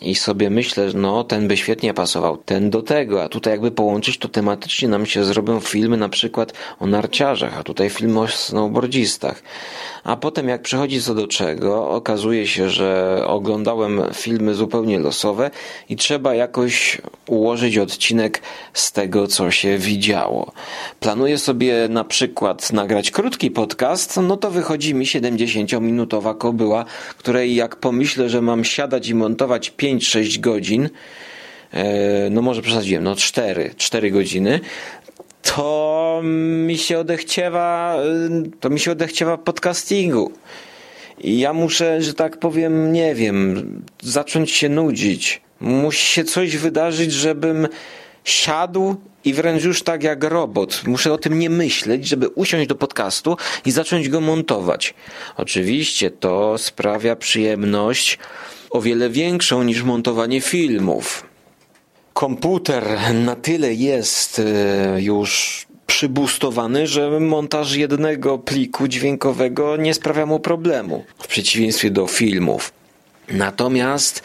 i sobie myślę, no ten by świetnie pasował, ten do tego, a tutaj jakby połączyć, to tematycznie nam się zrobią filmy na przykład o narciarzach, a tutaj filmy o snowboardzistach. A potem jak przychodzi co do czego, okazuje się, że oglądałem filmy zupełnie losowe i trzeba jakoś ułożyć odcinek z tego, co się widziało. Planuję sobie na przykład nagrać krótki podcast, no to wychodzi mi 70-minutowa kobyła, której jak pomyślę, że mam siadać i montować 5-6 godzin, e, no może przesadziłem, no 4, 4 godziny, to mi się odechciewa, to mi się odechciewa podcastingu. I ja muszę, że tak powiem, nie wiem, zacząć się nudzić. Musi się coś wydarzyć, żebym siadł i wręcz już tak jak robot. Muszę o tym nie myśleć, żeby usiąść do podcastu i zacząć go montować. Oczywiście to sprawia przyjemność o wiele większą niż montowanie filmów komputer na tyle jest e, już przybustowany, że montaż jednego pliku dźwiękowego nie sprawia mu problemu, w przeciwieństwie do filmów. Natomiast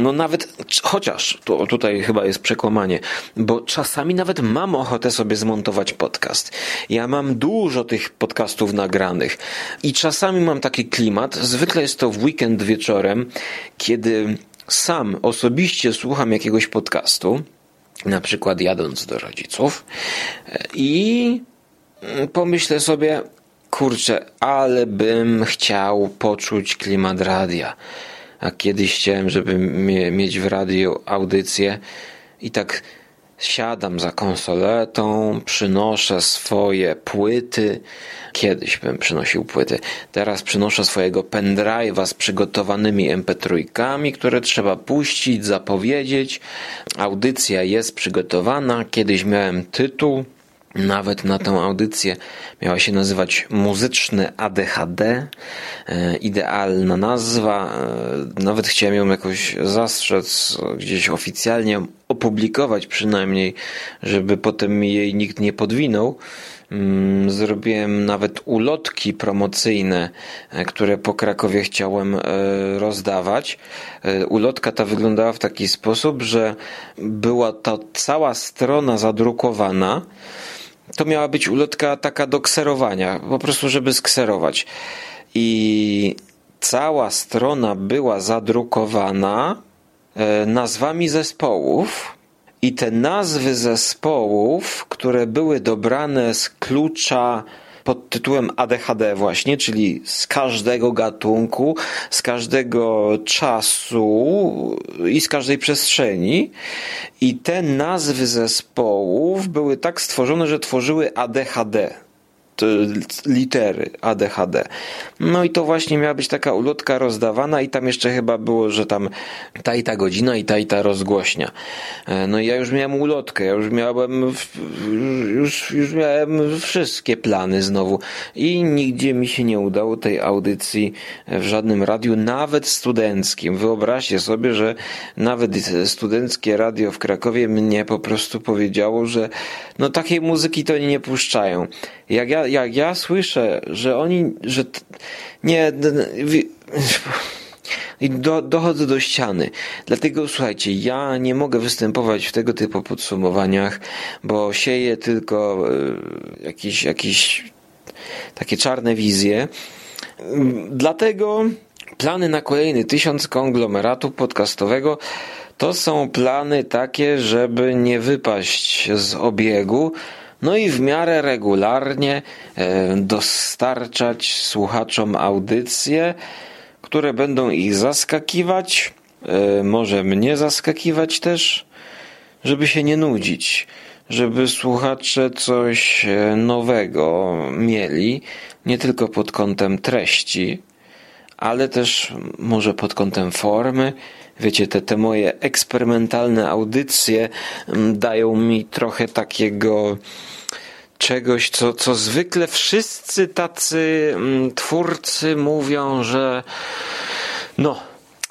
no nawet, chociaż to tutaj chyba jest przekłamanie, bo czasami nawet mam ochotę sobie zmontować podcast. Ja mam dużo tych podcastów nagranych i czasami mam taki klimat, zwykle jest to w weekend wieczorem, kiedy sam osobiście słucham jakiegoś podcastu, na przykład jadąc do rodziców i pomyślę sobie, kurczę, ale bym chciał poczuć klimat radia. A kiedyś chciałem, żeby mieć w radiu audycję i tak siadam za konsoletą, przynoszę swoje płyty. Kiedyś bym przynosił płyty. Teraz przynoszę swojego pendrive'a z przygotowanymi mp3, które trzeba puścić, zapowiedzieć. Audycja jest przygotowana. Kiedyś miałem tytuł nawet na tę audycję miała się nazywać Muzyczny ADHD. E, idealna nazwa. E, nawet chciałem ją jakoś zastrzec, gdzieś oficjalnie opublikować przynajmniej, żeby potem jej nikt nie podwinął. Mm, zrobiłem nawet ulotki promocyjne, e, które po Krakowie chciałem rozdawać. Ulotka ta wyglądała w taki sposób, że była ta cała strona zadrukowana to miała być ulotka taka do kserowania, po prostu żeby skserować. I cała strona była zadrukowana e, nazwami zespołów. I te nazwy zespołów, które były dobrane z klucza pod tytułem ADHD właśnie, czyli z każdego gatunku, z każdego czasu i z każdej przestrzeni. I te nazwy zespołów były tak stworzone, że tworzyły ADHD litery ADHD. No i to właśnie miała być taka ulotka rozdawana i tam jeszcze chyba było, że tam ta i ta godzina i ta i ta rozgłośnia. E, no i ja już miałem ulotkę, ja już miałem już, już miałem wszystkie plany znowu i nigdzie mi się nie udało tej audycji w żadnym radiu, nawet studenckim. Wyobraźcie sobie, że nawet studenckie radio w Krakowie mnie po prostu powiedziało, że no takiej muzyki to nie puszczają. Jak ja jak ja słyszę, że oni, że nie, do, dochodzę do ściany. Dlatego słuchajcie, ja nie mogę występować w tego typu podsumowaniach, bo sieję tylko e, jakieś, jakieś takie czarne wizje. Dlatego plany na kolejny tysiąc konglomeratu podcastowego to są plany takie, żeby nie wypaść z obiegu, no i w miarę regularnie e, dostarczać słuchaczom audycje, które będą ich zaskakiwać, e, może mnie zaskakiwać też, żeby się nie nudzić, żeby słuchacze coś e, nowego mieli, nie tylko pod kątem treści, ale też może pod kątem formy. Wiecie, te, te moje eksperymentalne audycje dają mi trochę takiego czegoś, co, co zwykle wszyscy tacy mm, twórcy mówią, że no,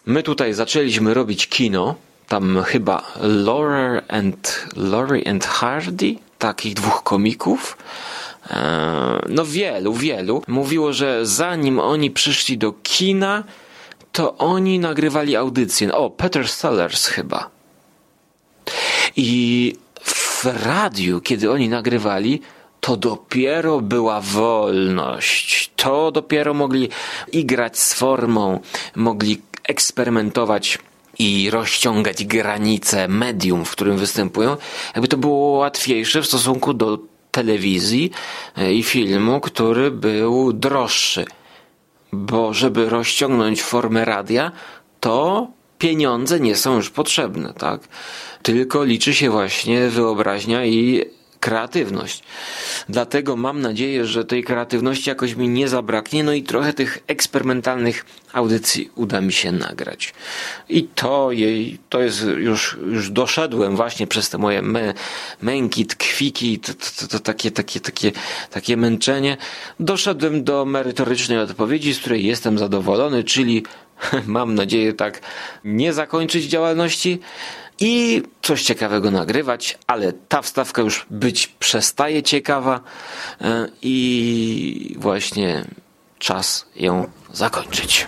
my tutaj zaczęliśmy robić kino, tam chyba Laura and, Laurie and Hardy, takich dwóch komików, e, no wielu, wielu, mówiło, że zanim oni przyszli do kina, to oni nagrywali audycję. O, Peter Sellers chyba. I w radiu, kiedy oni nagrywali, to dopiero była wolność. To dopiero mogli igrać z formą, mogli eksperymentować i rozciągać granice medium, w którym występują. Jakby to było łatwiejsze w stosunku do telewizji e, i filmu, który był droższy. Bo żeby rozciągnąć formę radia, to pieniądze nie są już potrzebne, tak? Tylko liczy się właśnie wyobraźnia i kreatywność. Dlatego mam nadzieję, że tej kreatywności jakoś mi nie zabraknie, no i trochę tych eksperymentalnych audycji uda mi się nagrać. I to jej, to jest już, już doszedłem właśnie przez te moje mę, męki, tkwiki, to, to, to, takie, takie, takie, takie męczenie. Doszedłem do merytorycznej odpowiedzi, z której jestem zadowolony, czyli <laughs> mam nadzieję tak nie zakończyć działalności, i coś ciekawego nagrywać, ale ta wstawka już być przestaje ciekawa e, i właśnie czas ją zakończyć.